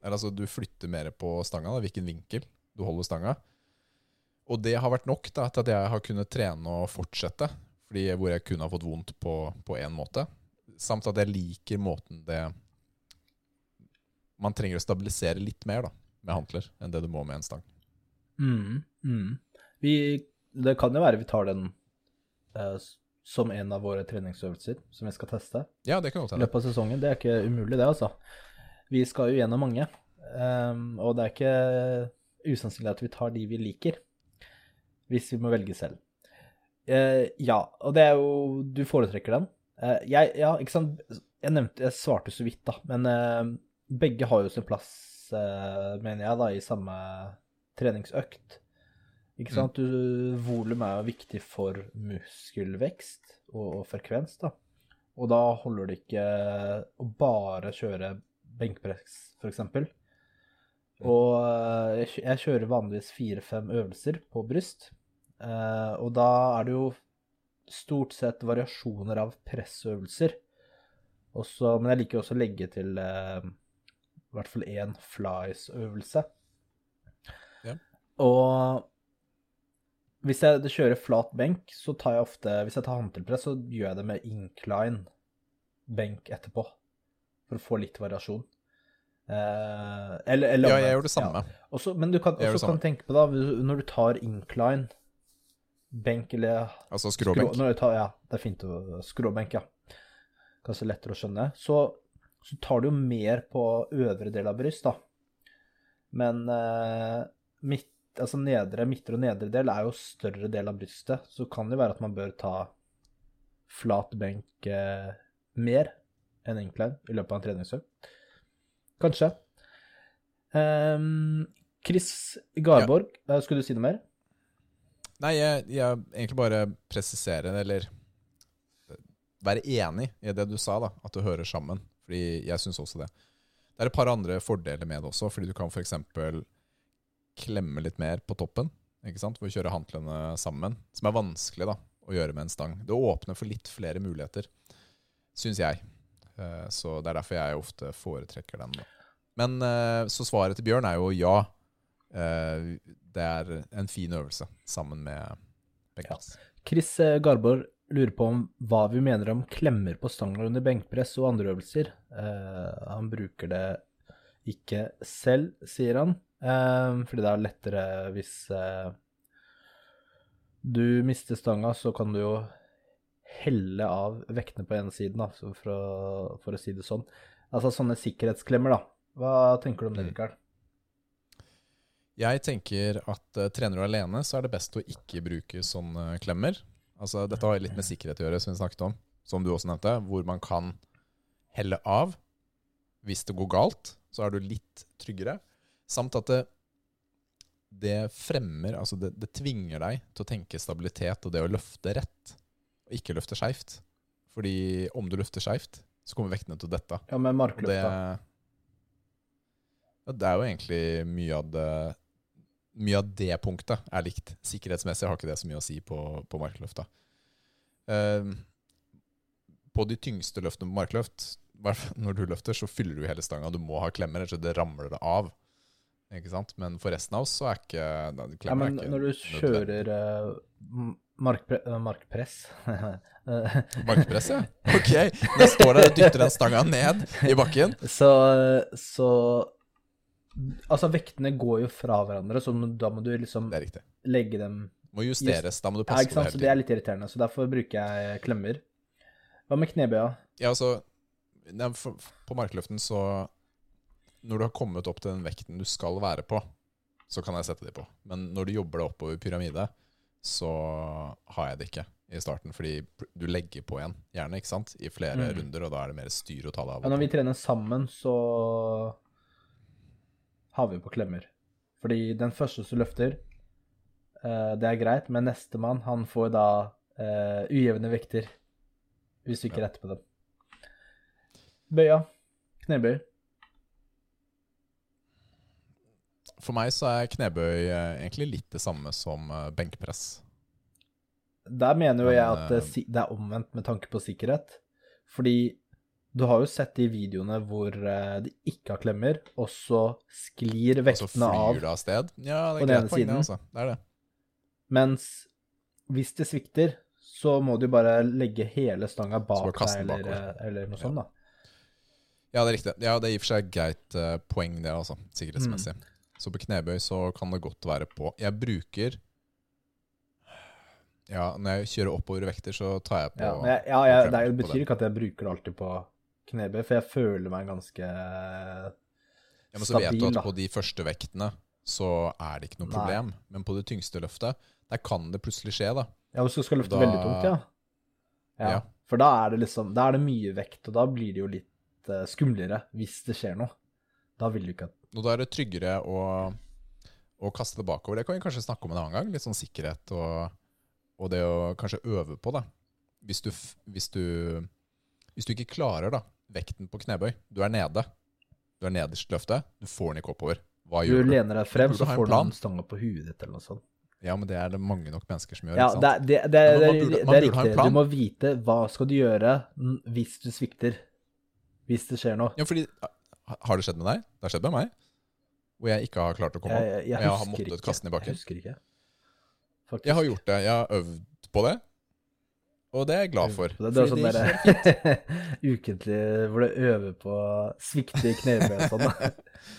Eller altså, du flytter mer på stanga, hvilken vinkel du holder stanga. Og det har vært nok da, til at jeg har kunnet trene og fortsette, fordi hvor jeg kun har fått vondt på én måte. Samt at jeg liker måten det Man trenger å stabilisere litt mer da, med hantler enn det du må med en stang. Mm, mm. Vi, det kan jo være vi tar den eh, som en av våre treningsøvelser som vi skal teste Ja, det kan godt i hende. løpet av sesongen. Det er ikke umulig, det, altså. Vi skal jo gjennom mange, um, og det er ikke usannsynlig at vi tar de vi liker, hvis vi må velge selv. Eh, ja, og det er jo Du foretrekker den. Eh, jeg, ja, ikke sant. Jeg nevnte Jeg svarte så vidt, da, men eh, begge har jo sin plass, eh, mener jeg, da, i samme treningsøkt. Ikke sant? Mm. volum er jo viktig for muskelvekst og, og frekvens, da. Og da holder det ikke å bare kjøre benkpress, f.eks. Og eh, jeg, jeg kjører vanligvis fire-fem øvelser på bryst. Eh, og da er det jo stort sett variasjoner av pressøvelser. Også, men jeg liker også å legge til eh, i hvert fall én flies-øvelse. Ja. Og hvis jeg kjører flat benk, så tar jeg ofte Hvis jeg tar håndtilpress, så gjør jeg det med incline benk etterpå. For å få litt variasjon. Eh, eller, eller Ja, jeg gjør det samme. Ja. Også, men du kan også kan tenke på da, når du tar incline benk eller Altså skrå, skråbenk. du tar, Ja, det er fint å skråbenk, ja. Kanskje lettere å skjønne. Så, så tar du jo mer på øvre del av bryst, da. Men eh, midt, altså nedre, midtre og nedre del er jo større del av brystet, så kan det være at man bør ta flat benk eh, mer enn incline i løpet av en treningsøkt. Kanskje. Ehm, Chris Garborg, ja. skulle du si noe mer? Nei, jeg, jeg egentlig bare presisere, eller eh, være enig i det du sa, da. At det hører sammen. Fordi jeg syns også det. Det er et par andre fordeler med det også, fordi du kan f.eks. klemme litt mer på toppen. ikke sant? Å kjøre hantlene sammen. Som er vanskelig da, å gjøre med en stang. Det åpner for litt flere muligheter, syns jeg. Eh, Så det er derfor jeg ofte foretrekker den. Da. Men eh, så svaret til Bjørn er jo ja. Eh, Det er en fin øvelse sammen med benkpress. Chris eh, Garborg lurer på om hva vi mener om klemmer på stanga under benkpress og andre øvelser. Eh, han bruker det ikke selv, sier han, fordi det er lettere hvis du mister stanga, så kan du jo helle av vektene på ene siden, da, for, å, for å si det sånn. Altså sånne sikkerhetsklemmer, da. Hva tenker du om det, Mm. Jeg tenker at uh, trener du alene, så er det best å ikke bruke sånne klemmer. Altså, dette har litt med sikkerhet å gjøre, som vi snakket om, som du også nevnte, hvor man kan helle av. Hvis det går galt, så er du litt tryggere. Samt at det, det fremmer, altså det, det tvinger deg til å tenke stabilitet og det å løfte rett, og ikke løfte skeivt. Fordi om du løfter skeivt, så kommer vektene til å dette. Ja, med Og det, ja, det er jo egentlig mye av det Mye av det punktet er likt. Sikkerhetsmessig har ikke det så mye å si på, på markløfta. Eh, på de tyngste løftene på markløft, når du løfter, så fyller du hele stanga. Du må ha klemmer, ellers så det ramler det av. Ikke sant? Men for resten av oss så er ikke da, Ja, men ikke når du kjører uh, markpre eh, markpress eh, Markpress, ja. Ok, jeg står der og dytter den stanga ned i bakken. Så, så Altså, vektene går jo fra hverandre, så da må du liksom Det er riktig. legge dem Må justeres. Da må du passe ja, på det hele Så det er litt irriterende. Så derfor bruker jeg klemmer. Hva med knebøya? Ja, altså På markløften så Når du har kommet opp til den vekten du skal være på, så kan jeg sette de på. Men når du jobber deg oppover pyramide, så har jeg det ikke i starten. Fordi du legger på igjen, gjerne, ikke sant? I flere Mm. runder, og da er det mer styr å ta det av. Ja, når vi trener sammen, så har vi på klemmer. Fordi den første som løfter, eh, det er greit, men nestemann, han får da eh, ujevne vekter hvis du ikke retter på dem. Bøya. Knebøy. For meg så er knebøy eh, egentlig litt det samme som eh, benkpress. Der mener jo jeg at det, eh, det er omvendt med tanke på sikkerhet. Fordi du har jo sett de videoene hvor eh, de ikke har klemmer, og så sklir vektene av. Og så flyr det av sted. Ja, det er greit poeng, det, altså. Det er det. Mens hvis det svikter, så må du bare legge hele stanga bak deg, eller, eller noe Ja. sånt, da. Ja, det er riktig. Ja, det er i og for seg et greit uh, poeng, det, altså. Sikkerhetsmessig. Mm. Så på knebøy så kan det godt være på. Jeg bruker Ja, når jeg kjører oppover vekter, så tar jeg på Ja, jeg, ja, jeg, det klemmer betyr ikke at jeg bruker det alltid på knebøy, for jeg føler meg ganske ja, Men så vet du at på de første vektene så er det ikke noe Nei. problem. Men på det tyngste løftet, der kan det plutselig skje, da. Ja, hvis du skal løfte Da- veldig tungt, ja. ja. Ja. For da er det liksom Da er det mye vekt, og da blir det jo litt uh, skumlere hvis det skjer noe. Da vil du ikke at Og da er det tryggere å, å kaste det bakover. Det kan vi kanskje snakke om en annen gang. Litt sånn sikkerhet og, og det å kanskje øve på da. Hvis du, hvis du, hvis du ikke klarer da, vekten på knebøy, du er nede, du er nederst i løftet, du får den ikke oppover. Hva Du gjør du? Du lener deg frem, så får du den stanga på huet ditt, eller noe sånt. Ja, men det er det mange nok mennesker som gjør. Ja, ikke sant? det, det, det, burde- det er riktig. Du må vite hva skal du gjøre hvis du svikter. Hvis det skjer noe. Ja, fordi, har det skjedd med deg? Det har skjedd med meg. Hvor jeg ikke har klart å komme opp. Jeg, jeg, jeg, jeg har måttet ikke. kaste den i bakken. Jeg husker ikke. Faktisk. Jeg har gjort det. Jeg har øvd på det. Og det er jeg glad for. Det, det er sånn det derre ukentlig hvor du øver på svikte knebøy og sånn.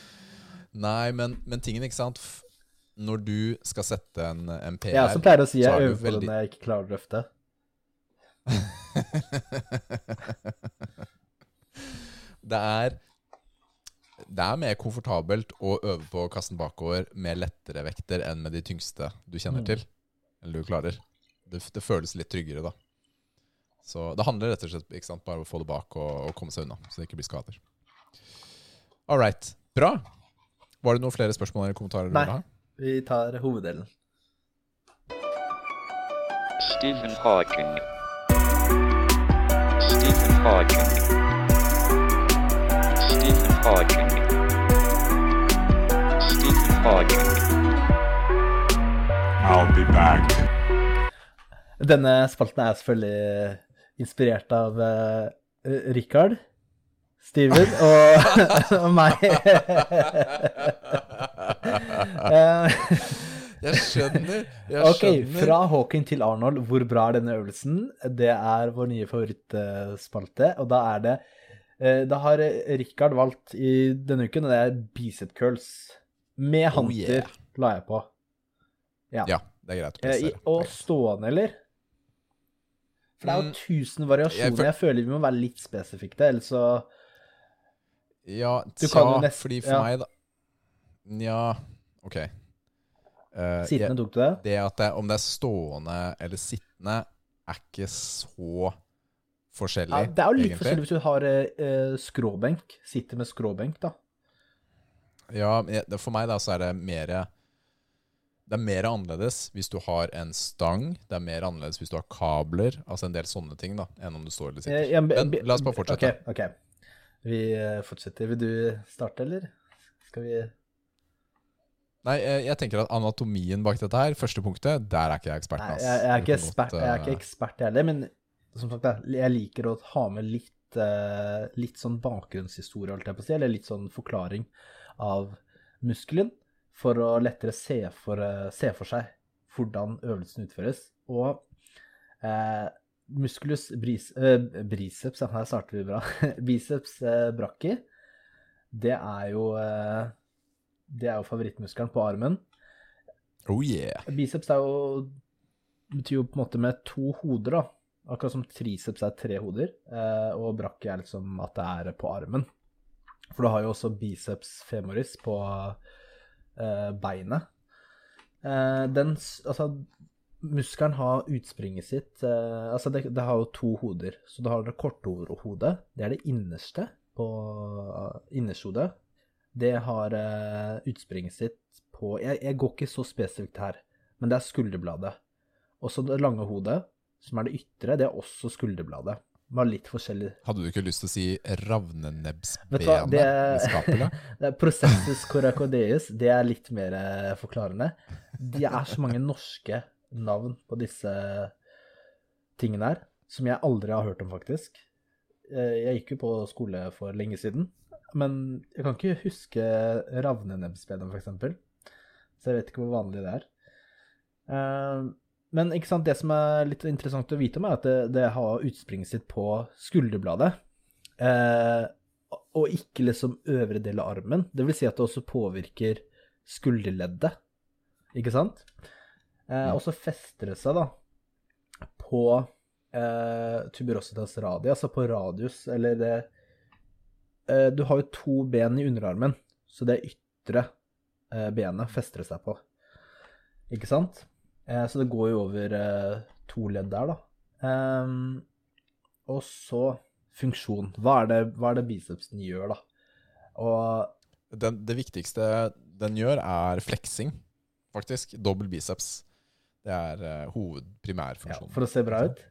Nei, men, men tingen, ikke sant Når du skal sette en, en PR Jeg også pleier å si jeg er øver på det veldig- når jeg ikke klarer å løfte. det er Det er mer komfortabelt å øve på å kaste den bakover med lettere vekter enn med de tyngste du kjenner Mm. til. Eller du klarer. Det, det føles litt tryggere, da. Så det handler rett og slett ikke sant, bare om å få det bak og, og komme seg unna, så det ikke blir skader. All right. Bra. Var det noen flere spørsmål eller kommentarer Nei. Vi tar hoveddelen. Stephen Hawking. Stephen Hawking. Stephen Hawking. Stephen Hawking. I'll be back. Denne spalten er selvfølgelig inspirert av uh, Richard, Steven og, og meg. Eh, Jeg skjønner. Jeg ok, skjønner. fra Hawking til Arnold, hvor bra er denne øvelsen? Det er vår nye favorittspalte, og da er det eh, Da har Richard valgt i denne uken, og det er bicep curls. Med Oh, hanter, yeah. la jeg på. Ja, det er greit å Eh, og stående, eller? For det er jo Mm, tusen variasjoner. jeg Jeg, føler vi må være litt spesifikke, ellers så Ja, tja, nest- fordi for ja. meg, da Nja, OK. Uh, Sittende jeg, tok du det? det at det, om det er stående eller sittende, er ikke så forskjellig, Ja, det er jo litt egentlig. forskjellig hvis du har uh, skråbenk. Sitter med skråbenk, da. Ja, for meg da så er det mer Det er mer annerledes hvis du har en stang. Det er mer annerledes hvis du har kabler. Altså en del sånne ting, da, enn om du står eller sitter. Ja, jeg- Men la oss bare fortsette. Ok, ok. Vi eh, fortsetter. Vil du starte, eller? Skal vi Nei, jeg, jeg tenker at anatomien bak dette her, første punktet, der er ikke jeg eksperten. Nei, jeg, jeg, er ikke ekspert, jeg er ikke eh, ekspert, heller, men som sagt, jeg liker å ha med litt, eh, litt sånn bakgrunnshistorie, eller litt sånn forklaring av muskelen, for å lettere se for, eh, se for seg hvordan øvelsen utføres. Og eh, musculus bris, eh, briceps, her starter vi bra, biceps eh, brachii, det er jo eh, det er jo favorittmuskelen på armen. Oh yeah. Biceps er jo, betyr jo på en måte med to hoder, da. Akkurat som triceps er tre hoder, eh, og brachii er liksom at det er på armen. For du har jo også biceps femoris på eh, beinet. Eh, den, altså, muskelen har utspringet sitt eh, Altså, det, det har jo to hoder. Så du har det korte hodet, det er det innerste på innershodet. Det har eh, utspringet sitt på jeg, jeg går ikke så spesifikt her, men det er skulderbladet. Også det lange hodet, som er det ytre, det er også skulderbladet. Bare litt forskjellig. Hadde du ikke lyst til å si ravnenebbsbenet i skapet? Det er Processus coracodeus, det er litt mer eh, forklarende. Det er så mange norske navn på disse tingene her, som jeg aldri har hørt om, faktisk. Eh, Jeg gikk jo på skole for lenge siden, men jeg kan ikke huske ravnenebbsbenet, eksempel. Så jeg vet ikke hvor vanlig det er. Men ikke sant, det som er litt interessant å vite om, er at det, det har utspringet sitt på skulderbladet. Eh, og ikke liksom øvre del av armen. Det vil si at det også påvirker skulderleddet, ikke sant? Eh, og så fester det seg da på eh, tuberositas radi, altså på radius, eller det eh, Du har jo to ben i underarmen, så det ytre eh, benet fester det seg på, ikke sant? Eh, så det går jo over eh, to ledd der, da. Ehm, og så funksjon. Hva er, det, hva er det bicepsen gjør, da? Og Den, det viktigste den gjør, er fleksing, faktisk. Dobbel biceps. Det er uh, hovedprimærfunksjonen. ja, for å se bra ut,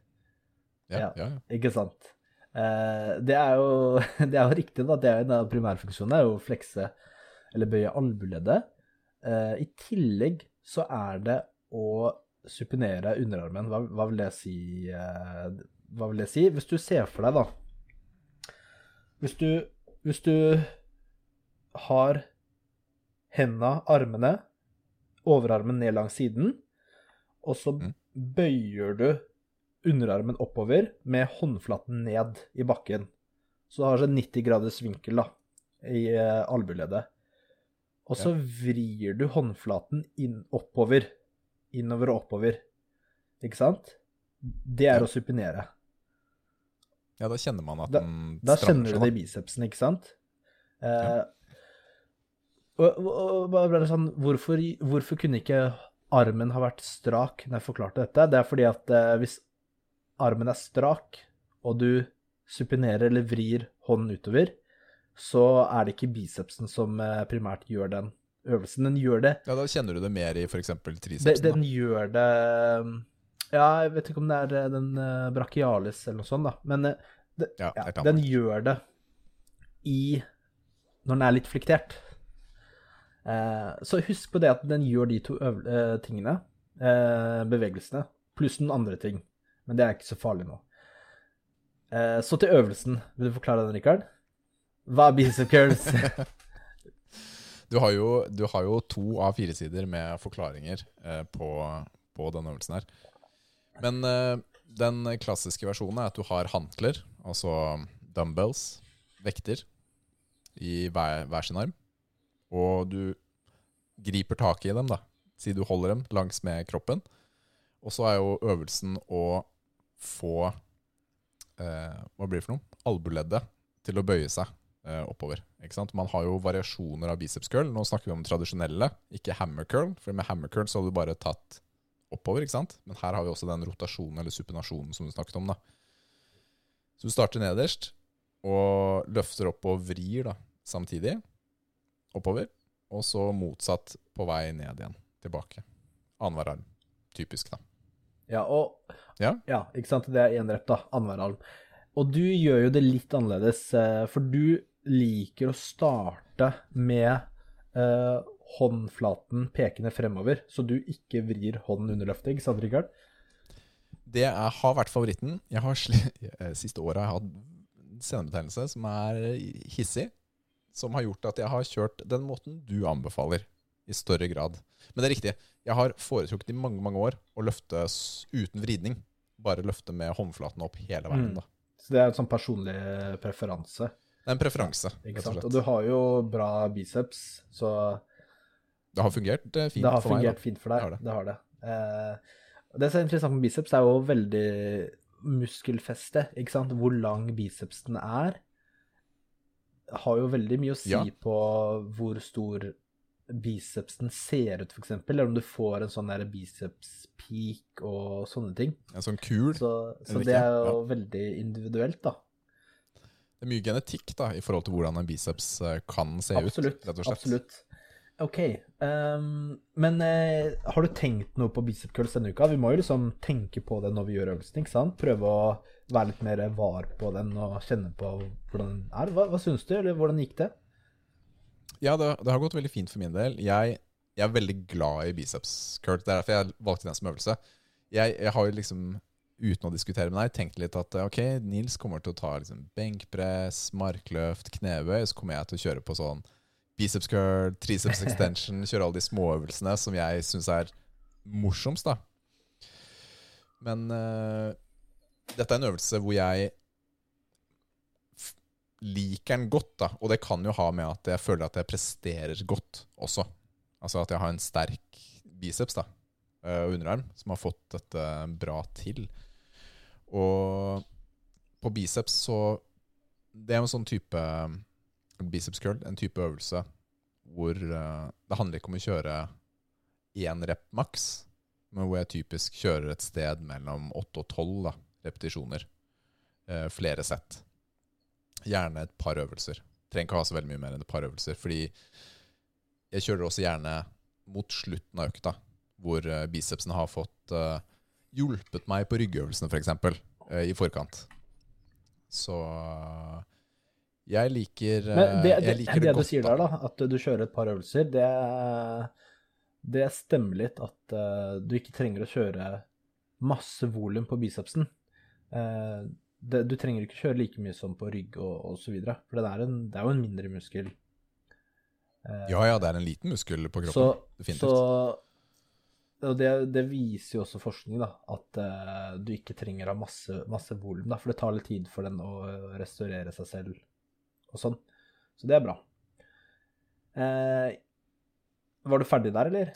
Ja, ja. ja, ja. ikke sant? Eh, det, er jo, det er jo riktig, da. Det er jo en av primærfunksjonene er jo å flekse eller bøye albueleddet. Eh, I tillegg så er det å supinere underarmen. Hva, hva vil det si? eh, hva vil det si? Hvis du ser for deg, da Hvis du, hvis du har henda, armene, overarmen ned langs siden, og så Mm. bøyer du underarmen oppover med håndflaten ned i bakken. Så du har sånn 90 graders vinkel da, i eh, albueleddet. Og så vrir du håndflaten inn oppover. Innover og oppover. Ikke sant? Det er å supinere. ja, da kjenner man at Da- den Da strammer kjenner du det i bicepsen, ikke sant? Eh, og, og, og sånn, hvorfor, hvorfor kunne ikke armen ha vært strak når jeg forklarte dette? Det er fordi at eh, hvis armen er strak, og du supinerer eller vrir hånden utover, så er det ikke bicepsen som eh, primært gjør den øvelsen. Den gjør det Ja, Da kjenner du det mer i f.eks. Tricepsen. den den gjør det Ja, jeg vet ikke om det er eh, den eh, brachialis eller noe sånt, da. Men eh, det, Ja, ja, den gjør det i Når den er litt fliktert. Eh, så husk på det at den gjør de to eh, tingene, eh, bevegelsene, pluss noen andre ting. Men det er ikke så farlig nå. Eh, så til øvelsen. Vil du forklare den, Rikard? Hva er bicep curls? Du har, jo, du har jo to av fire sider med forklaringer eh, på, på denne øvelsen her. Men eh, den klassiske versjonen er at du har hantler, altså dumbbells, vekter, i hver, hver sin arm. Og du griper tak i dem, da, siden du holder dem langs med kroppen. Og så er jo øvelsen å få eh, Hva blir det for noe? Albueleddet til å bøye seg oppover. Ikke sant? Man har jo variasjoner av biceps curl. Nå snakker vi om tradisjonelle, ikke hammer curl. For med hammer curl så har du bare tatt oppover, ikke sant? Men her har vi også den rotasjonen eller supinasjonen som du snakket om. da. Så du starter nederst og løfter opp og vrir da, samtidig oppover. Og så motsatt på vei ned igjen, tilbake. Annenhver arm. Typisk, da. Ja, og Ja. Ja, ikke sant? Det er én rep, da. Annenhver arm. Og du gjør jo det litt annerledes, eh, for du liker å starte med eh, håndflaten pekende fremover, så du ikke vrir hånden under løftet, ikke sant, Rikard? Det er, har vært favoritten. Jeg har eh, Siste året har jeg hatt senebetennelse som er hissig. Som har gjort at jeg har kjørt den måten du anbefaler, i større grad. Men det er riktig. Jeg har foretrukket i mange mange år å løfte uten vridning. Bare løfte med håndflaten opp hele veien. Mm. da. Så det er en sånn personlig preferanse, Det er en preferanse, ikke sant? Og du har jo bra biceps, så Det har fungert eh, fint det har for meg. fungert da. fint for deg. Det har det. Det har det. Eh, det som er interessant med biceps, er jo veldig muskelfeste, ikke sant? Hvor lang bicepsen er, har jo veldig mye å si Ja. på hvor stor bicepsen ser ut, f.eks., eller om du får en sånn der biceps-peak og sånne ting. En sånn kul. Så, så det er jo veldig individuelt, da. Det er mye genetikk da, i forhold til hvordan en biceps eh, kan se Absolutt. ut. rett og slett. Absolutt. OK. Um, men uh, har du tenkt noe på bicep curls denne uka? Vi må jo liksom tenke på det når vi gjør øvelsen, ikke sant? Prøve å være litt mer var på den og kjenne på hvordan den er. Hva, hva syns du, eller hvordan gikk det? Ja, det, det har gått veldig fint for min del. Jeg, jeg er veldig glad i biceps curls. Det er derfor jeg valgte den som øvelse. Jeg, jeg har jo liksom, uten å diskutere med deg, tenkte litt at ok, Nils kommer til å ta liksom benkpress, markløft, knebøy, så kommer jeg til å kjøre på sånn biceps curl, triceps extension, kjøre alle de småøvelsene som jeg syns er morsomst, da. Men uh, dette er en øvelse hvor jeg liker den godt, da. Og det kan jo ha med at jeg føler at jeg presterer godt også. Altså at jeg har en sterk biceps da, eh, og underarm som har fått dette bra til. Og på biceps så Det er en sånn type biceps curl, en type øvelse hvor uh, det handler ikke om å kjøre én rep maks, men hvor jeg typisk kjører et sted mellom 8 og 12 da, repetisjoner. Uh, flere sett. Gjerne et par øvelser. Trenger ikke ha så veldig mye mer enn et par øvelser. Fordi jeg kjører også gjerne mot slutten av økta, hvor eh, bicepsene har fått eh, hjulpet meg på ryggøvelsene, f.eks., eksempel, eh, i forkant. Så jeg liker eh, Men det, det, jeg liker det, du godt, sier der, da, at du kjører et par øvelser, det, det stemmer litt at eh, du ikke trenger å kjøre masse volum på bicepsen. Eh, det, du trenger ikke kjøre like mye som på rygg og, osv., for det er, en, det er jo en mindre muskel. Eh, Ja, ja, det er en liten muskel på kroppen. så, definitivt. Så og det, det viser jo også forskning, da, at uh, du ikke trenger å ha masse, masse volum, da, for det tar litt tid for den å restaurere seg selv og sånn. Så det er bra. Uh, var du ferdig der, eller?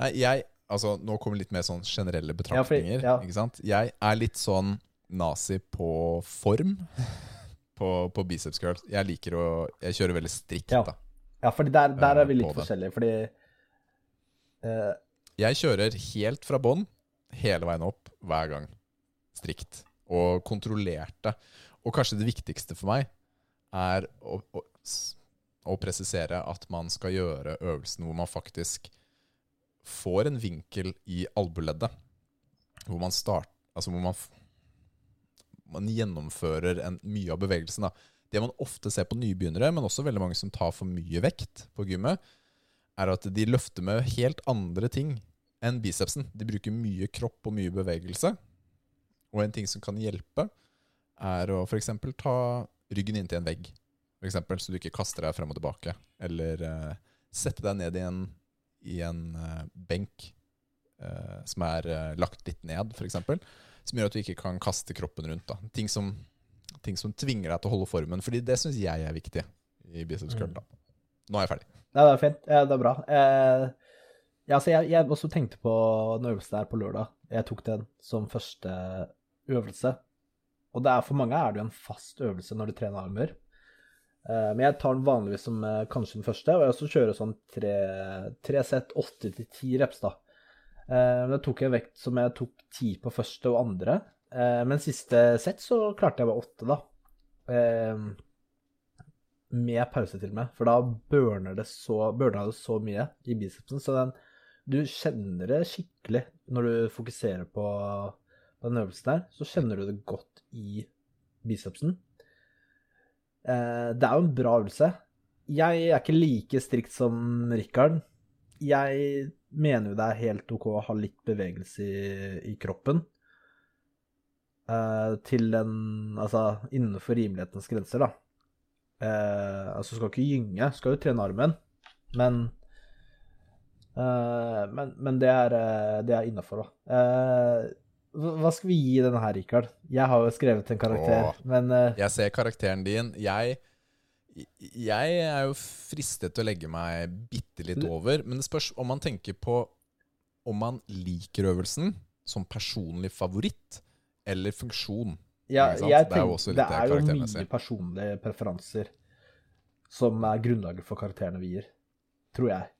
Nei, jeg Altså, nå kommer litt mer sånn generelle betraktninger. ja. Ikke sant? Jeg er litt sånn nazi på form på, på biceps curls. Jeg liker å Jeg kjører veldig strikt, Ja. da. Ja, for der, der er vi Eh, litt forskjellige, fordi eh, Jeg kjører helt fra bånn, hele veien opp, hver gang. Strikt. Og kontrollerte. Og kanskje det viktigste for meg er å, å å presisere at man skal gjøre øvelsen hvor man faktisk får en vinkel i albueleddet. Hvor man start, altså hvor man, man gjennomfører en, mye av bevegelsen. Da. Det man ofte ser på nybegynnere, men også veldig mange som tar for mye vekt på gymmet, er at de løfter med helt andre ting enn bicepsen. De bruker mye kropp og mye bevegelse. Og en ting som kan hjelpe, er å f.eks. ta ryggen inntil en vegg. For eksempel, så du ikke kaster deg frem og tilbake. Eller uh, sette deg ned i en, i en uh, benk uh, som er eh, lagt litt ned, f.eks. Som gjør at du ikke kan kaste kroppen rundt. Da. Ting, som, ting som tvinger deg til å holde formen. Fordi det syns jeg er viktig i biceps curl. Mm. Nå er jeg ferdig. Ja, det er fint. Ja, det er bra. Eh, ja, jeg, jeg også tenkte på den øvelsen der på lørdag. Jeg tok den som første øvelse. Og er, for mange er det jo en fast øvelse når du trener armer. Eh, men jeg tar den vanligvis som eh, kanskje den første, og jeg også kjører sånn tre, tre sett, åtte til ti reps, da. Eh, da tok jeg vekt som jeg tok ti på første og andre. Eh, men siste sett så klarte jeg bare åtte, da. Med pause til og med, for da burner det så, burner det så mye i bicepsen, så den, du kjenner det skikkelig når du fokuserer på, den øvelsen der, så kjenner du det godt i bicepsen. Eh, det er jo en bra øvelse. Jeg er ikke like strikt som Rikard. Jeg mener jo det er helt ok å ha litt bevegelse i, i kroppen. Eh, til den Altså innenfor rimelighetens grenser, da. Eh, altså skal ikke gynge, skal jo trene armen, men eh, men, men det er, eh, det er innafor, da. Eh, hva skal vi gi denne her, Rikard? Jeg har jo skrevet en karakter, Åh. men eh, Jeg ser karakteren din. Jeg, jeg er jo fristet til å legge meg bitte litt over. Men det spørs om man tenker på om man liker øvelsen som personlig favoritt eller funksjon. Ja, jeg Det er jo det er jo mye personlige preferanser som er grunnlaget for karakterene vi gir. Tror jeg.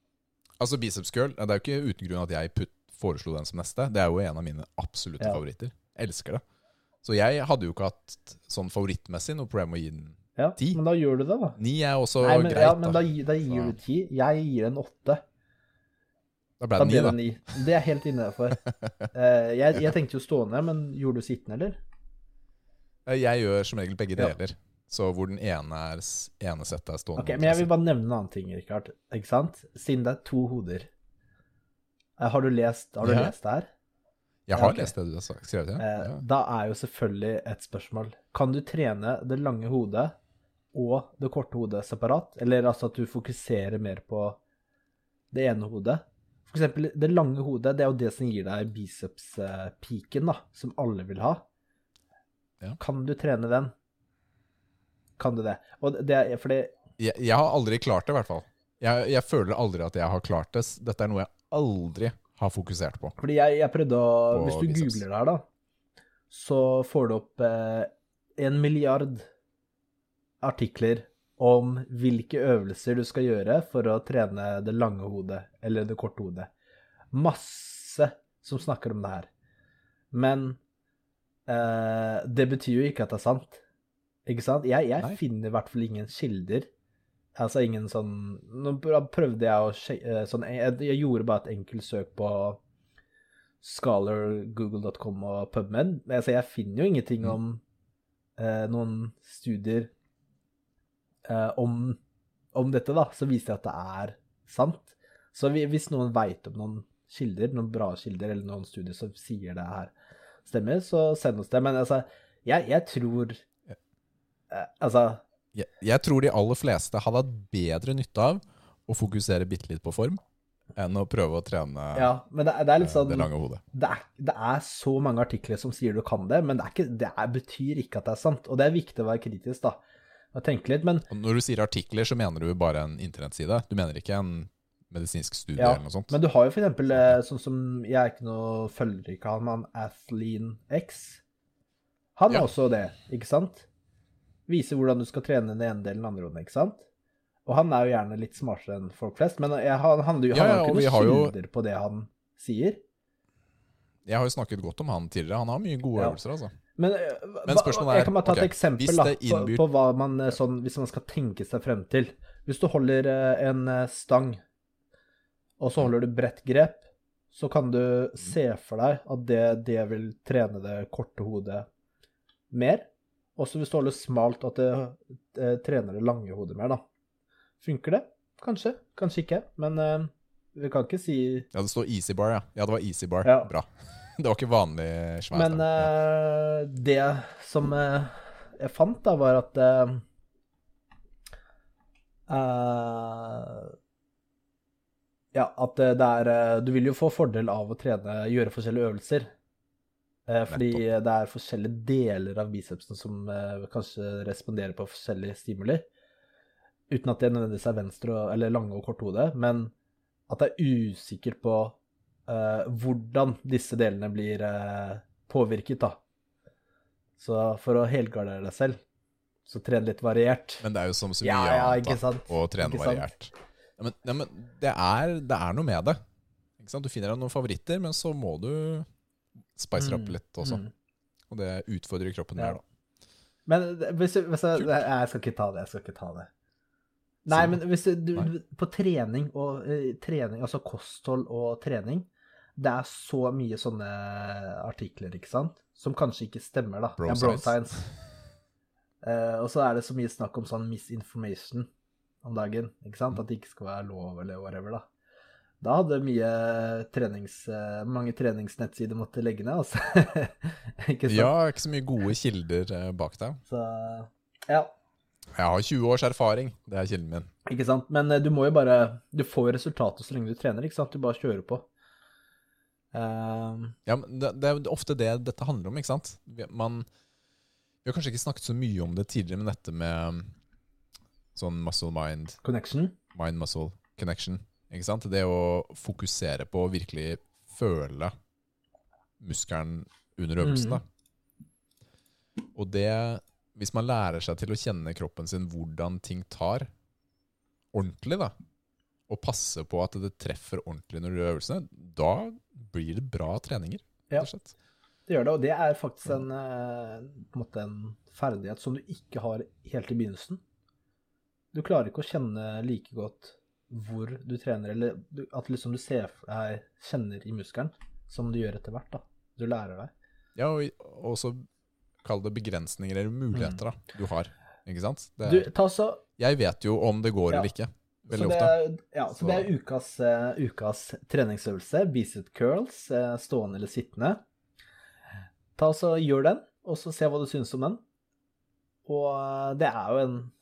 Altså Biceps Girl, det er jo ikke uten grunn at jeg putt, foreslo den som neste. Det er jo en av mine absolutte Ja. favoritter. Elsker det. Så jeg hadde jo ikke hatt sånn favorittmessig noe problem med å gi den Ja, Ti. Men da gjør du det, da. ni. er også Nei, men, greit, ja, men da, da. da gir Så- du ti. Jeg gir en åtte. Da ble det ni, det da. ni. Det er helt innafor. uh, jeg, jeg tenkte jo stående, men gjorde du sittende, eller? Eh, Jeg gjør som regel begge Ja. deler. Så hvor den ene, er, ene settet er stående. Ok, Men jeg vil bare nevne en annen ting, Rikard. Ikke sant? Siden det er to hoder. Eh, har du lest, har du Ja. lest det her? Jeg har Ja, ok. lest det du har sagt, skrevet. Ja. Eh, Ja. Da er jo selvfølgelig et spørsmål Kan du trene det lange hodet og det korte hodet separat? Eller altså at du fokuserer mer på det ene hodet? For eksempel, det lange hodet, det er jo det som gir deg biceps-piken, da, som alle vil ha. Ja. Kan du trene den? Kan du det? Og det er fordi Jeg, jeg har aldri klart det, i hvert fall. Jeg, jeg føler aldri at jeg har klart det. Dette er noe jeg aldri har fokusert på. Fordi jeg, jeg prøvde å På Hvis du biceps. googler det her, da, så får du opp eh, en milliard artikler om hvilke øvelser du skal gjøre for å trene det lange hodet eller det korte hodet. Masse som snakker om det her. Men eh, det betyr jo ikke at det er sant. Ikke sant? Jeg, jeg finner i hvert fall ingen kilder. Altså ingen sånn Nå prøvde jeg å eh, sånn, jeg, jeg gjorde bare et enkelt søk på Scholar, google.com og PubMed. Altså, jeg finner jo ingenting Mm. om uh, noen studier om, om dette, da. Så viser det at det er sant. Så vi, hvis noen veit om noen kilder, noen bra kilder, eller noen studier som sier det her stemmer, så send oss det. Men altså, jeg, jeg tror eh, Altså Jeg, jeg tror de aller fleste hadde hatt bedre nytte av å fokusere bitte litt på form enn å prøve å trene Ja, men det, er- det eh, sånn det lange hodet. det er, det er så mange artikler som sier du kan det, men det, er ikke, det er, betyr ikke at det er sant. Og det er viktig å være kritisk, da. Og tenke litt, men Og når du sier artikler, så mener du bare en internettside? Du mener ikke en medisinsk studie Ja, eller noe sånt? Men du har jo for eksempel eh, sånn som Jeg er ikke noe følger ikke han, men Athlean X. Han Ja. er også det, ikke sant? Viser hvordan du skal trene den ene delen, den andre hånden, ikke sant? Og han er jo gjerne litt smartere enn folk flest, men jeg, han, han, han, Ja, har jo ikke noen har jo- kilder på det han sier. Jeg har jo snakket godt om han tidligere. Han har mye gode Ja. øvelser, altså. Men, eh, Men spørsmålet er, Jeg kan bare ta okay. et eksempel da, det på, på hva man eh, sånn Hvis man skal tenke seg frem til. Hvis du holder en stang, og så holder du bredt grep, så kan du se for deg at det, det vil trene det korte hodet mer. Også hvis du holder smalt, at det det trener det lange hodet mer, da. Funker det? Kanskje, kanskje ikke. Men uh, vi kan ikke si Ja, det står easy bar, ja. Ja, det var easy bar. Ja. Bra. Det var ikke vanlig svær Men eh, det som uh, jeg fant, da, var at eh, eh, Ja, at det det er eh, Du vil jo få fordel av å trene, gjøre forskjellige øvelser. Fordi fordi det er forskjellige deler av bicepsen som eh, kanskje responderer på forskjellige stimuli. Uten at det nødvendigvis er venstre eller lange og kort hode, men at jeg er usikker på uh, hvordan disse delene blir uh, påvirket, da. Så for å helgardere deg selv, så tren litt variert. Men det er jo som så mye Ja, ja, annet da, å trene variert. sant? Ja, men, ja, men det, er, det er noe med det. Du finner deg noen favoritter, men så må du spice det opp Mm, litt også. mm. Og det utfordrer kroppen mer, da. Men hvis, hvis jeg, jeg skal ikke ta det, jeg skal ikke ta det. Nei, men hvis du, Nei. På trening og eh, trening, altså kosthold og trening, det er så mye sånne artikler, ikke sant, som kanskje ikke stemmer, da. Bro ja, bro science. science. Uh, og så er det så mye snakk om sånn misinformation om dagen, ikke sant, at det ikke skal være lov eller whatever, da. Da hadde mye trenings, eh, mange treningsnettsider måtte legge ned, altså. ikke sant? Ja, ikke så mye gode kilder eh, bak deg. Så ja. Jeg har 20 års erfaring, det er kilden min. Ikke sant? Men eh, du må jo bare Du får resultatet så lenge du trener, ikke sant? Du bare kjører på. Ehm, Ja, men det, det er ofte det dette handler om, ikke sant? Man, vi har kanskje ikke snakket så mye om det tidligere, men dette med sånn muscle-mind, connection. mind-muscle connection, ikke sant? Det å fokusere på å virkelig føle muskelen under øvelsen, da. Og det, hvis man lærer seg til å kjenne kroppen sin hvordan ting tar ordentlig, da, og passe på at det treffer ordentlig når du gjør øvelsene, da blir det bra treninger, Ja. Det gjør det, og det er faktisk en, eh, på en, en ferdighet som du ikke har helt i begynnelsen. Du klarer ikke å kjenne like godt hvor du trener, eller at liksom du ser for deg, kjenner i muskelen, som du gjør etter hvert. da. Du lærer deg. Ja, og og også kall det begrensninger eller muligheter da, du har, ikke sant? Mm. Du, ta så jeg vet jo om det går Ja. eller ikke, veldig ofte. er- Ja, så, Så- det er ukas, uh, ukas treningsøvelse. Bicep curls, uh, stående eller sittende. Ta og så Gjør den, og så se hva du syns om den. Og eh, det er jo en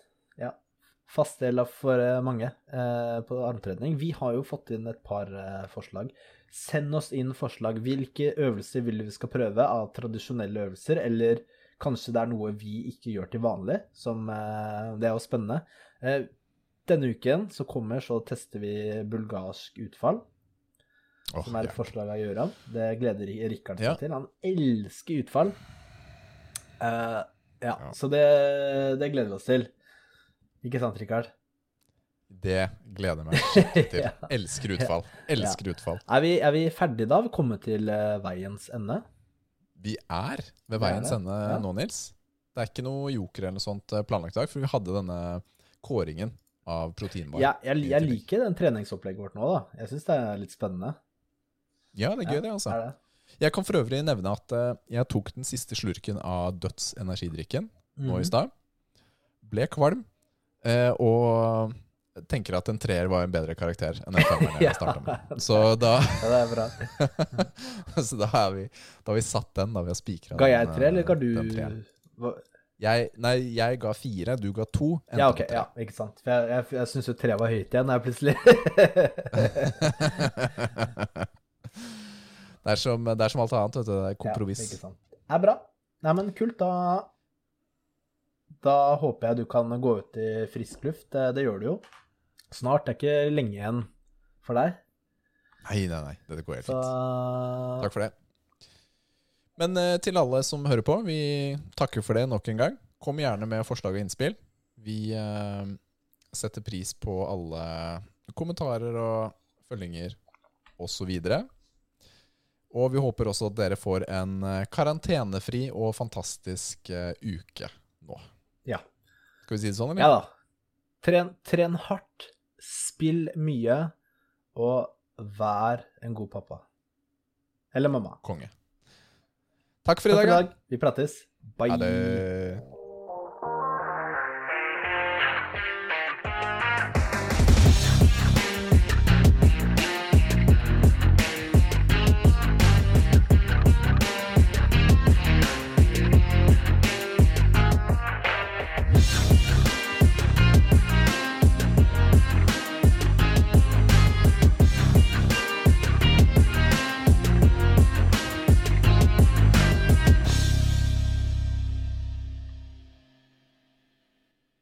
fast del for eh, mange eh, på armtrening. Vi har jo fått inn et par eh, forslag. Send oss inn forslag. Hvilke øvelser vil vi skal prøve av tradisjonelle øvelser, eller kanskje det er noe vi ikke gjør til vanlig, som eh, Det er jo spennende. Eh, denne uken så kommer, så tester vi bulgarsk utfall, Oh, som er et forslag av Gøran. Det gleder Rikard seg Ja. til. Han elsker utfall. Eh, ja, Ja. så det, det gleder vi oss til. Ikke sant, Rikard? Det gleder jeg meg skikkelig til. Ja. Elsker utfall. Elsker utfall. Er vi, er vi ferdige da? Vi kommet til eh, veiens ende? Vi er ved veiens ende ja. nå, Nils. Det er ikke noe joker eller sånt eh, planlagt i dag, for vi hadde denne kåringen av proteinbar. Ja, jeg, jeg liker den treningsopplegget vårt nå, da. Jeg syns det er litt spennende. Ja, det er gøy, det, altså. Er det? Jeg kan for øvrig nevne at eh, jeg tok den siste slurken av Døds energidrikken nå i Mhm. stad. Ble kvalm, eh, og tenker at en treer var en bedre karakter enn en femmer Ja. med. Så da, Ja, det er bra. så da, er vi, da har vi satt den, da vi har spikra Ga jeg tre, eller ga du den Jeg, nei, jeg ga fire, du ga to. Ja, ok. Ja, ikke sant. For jeg, jeg, jeg syns jo tre var høyt igjen, jeg plutselig. det, er som, det er som alt annet, vet du. Det er kompromiss. Ja. Det er bra. Nei, men kult. Da Da håper jeg du kan gå ut i frisk luft. Det, det gjør du jo. Snart. Det er ikke lenge igjen for deg. nei, nei, nei. Dette går helt Så fint. Takk for det. Men eh, til alle som hører på, vi takker for det nok en gang. Kom gjerne med forslag og innspill. Vi eh, setter pris på alle kommentarer og følginger osv. Og vi håper også at dere får en eh, karantenefri og fantastisk eh, uke nå. Skal vi si det sånn, Ja da. Tren, tren hardt, spill mye, og vær en god pappa. Eller mamma. Konge. Takk for i Takk for dag. i dag. Vi prates. Bye. Ha det.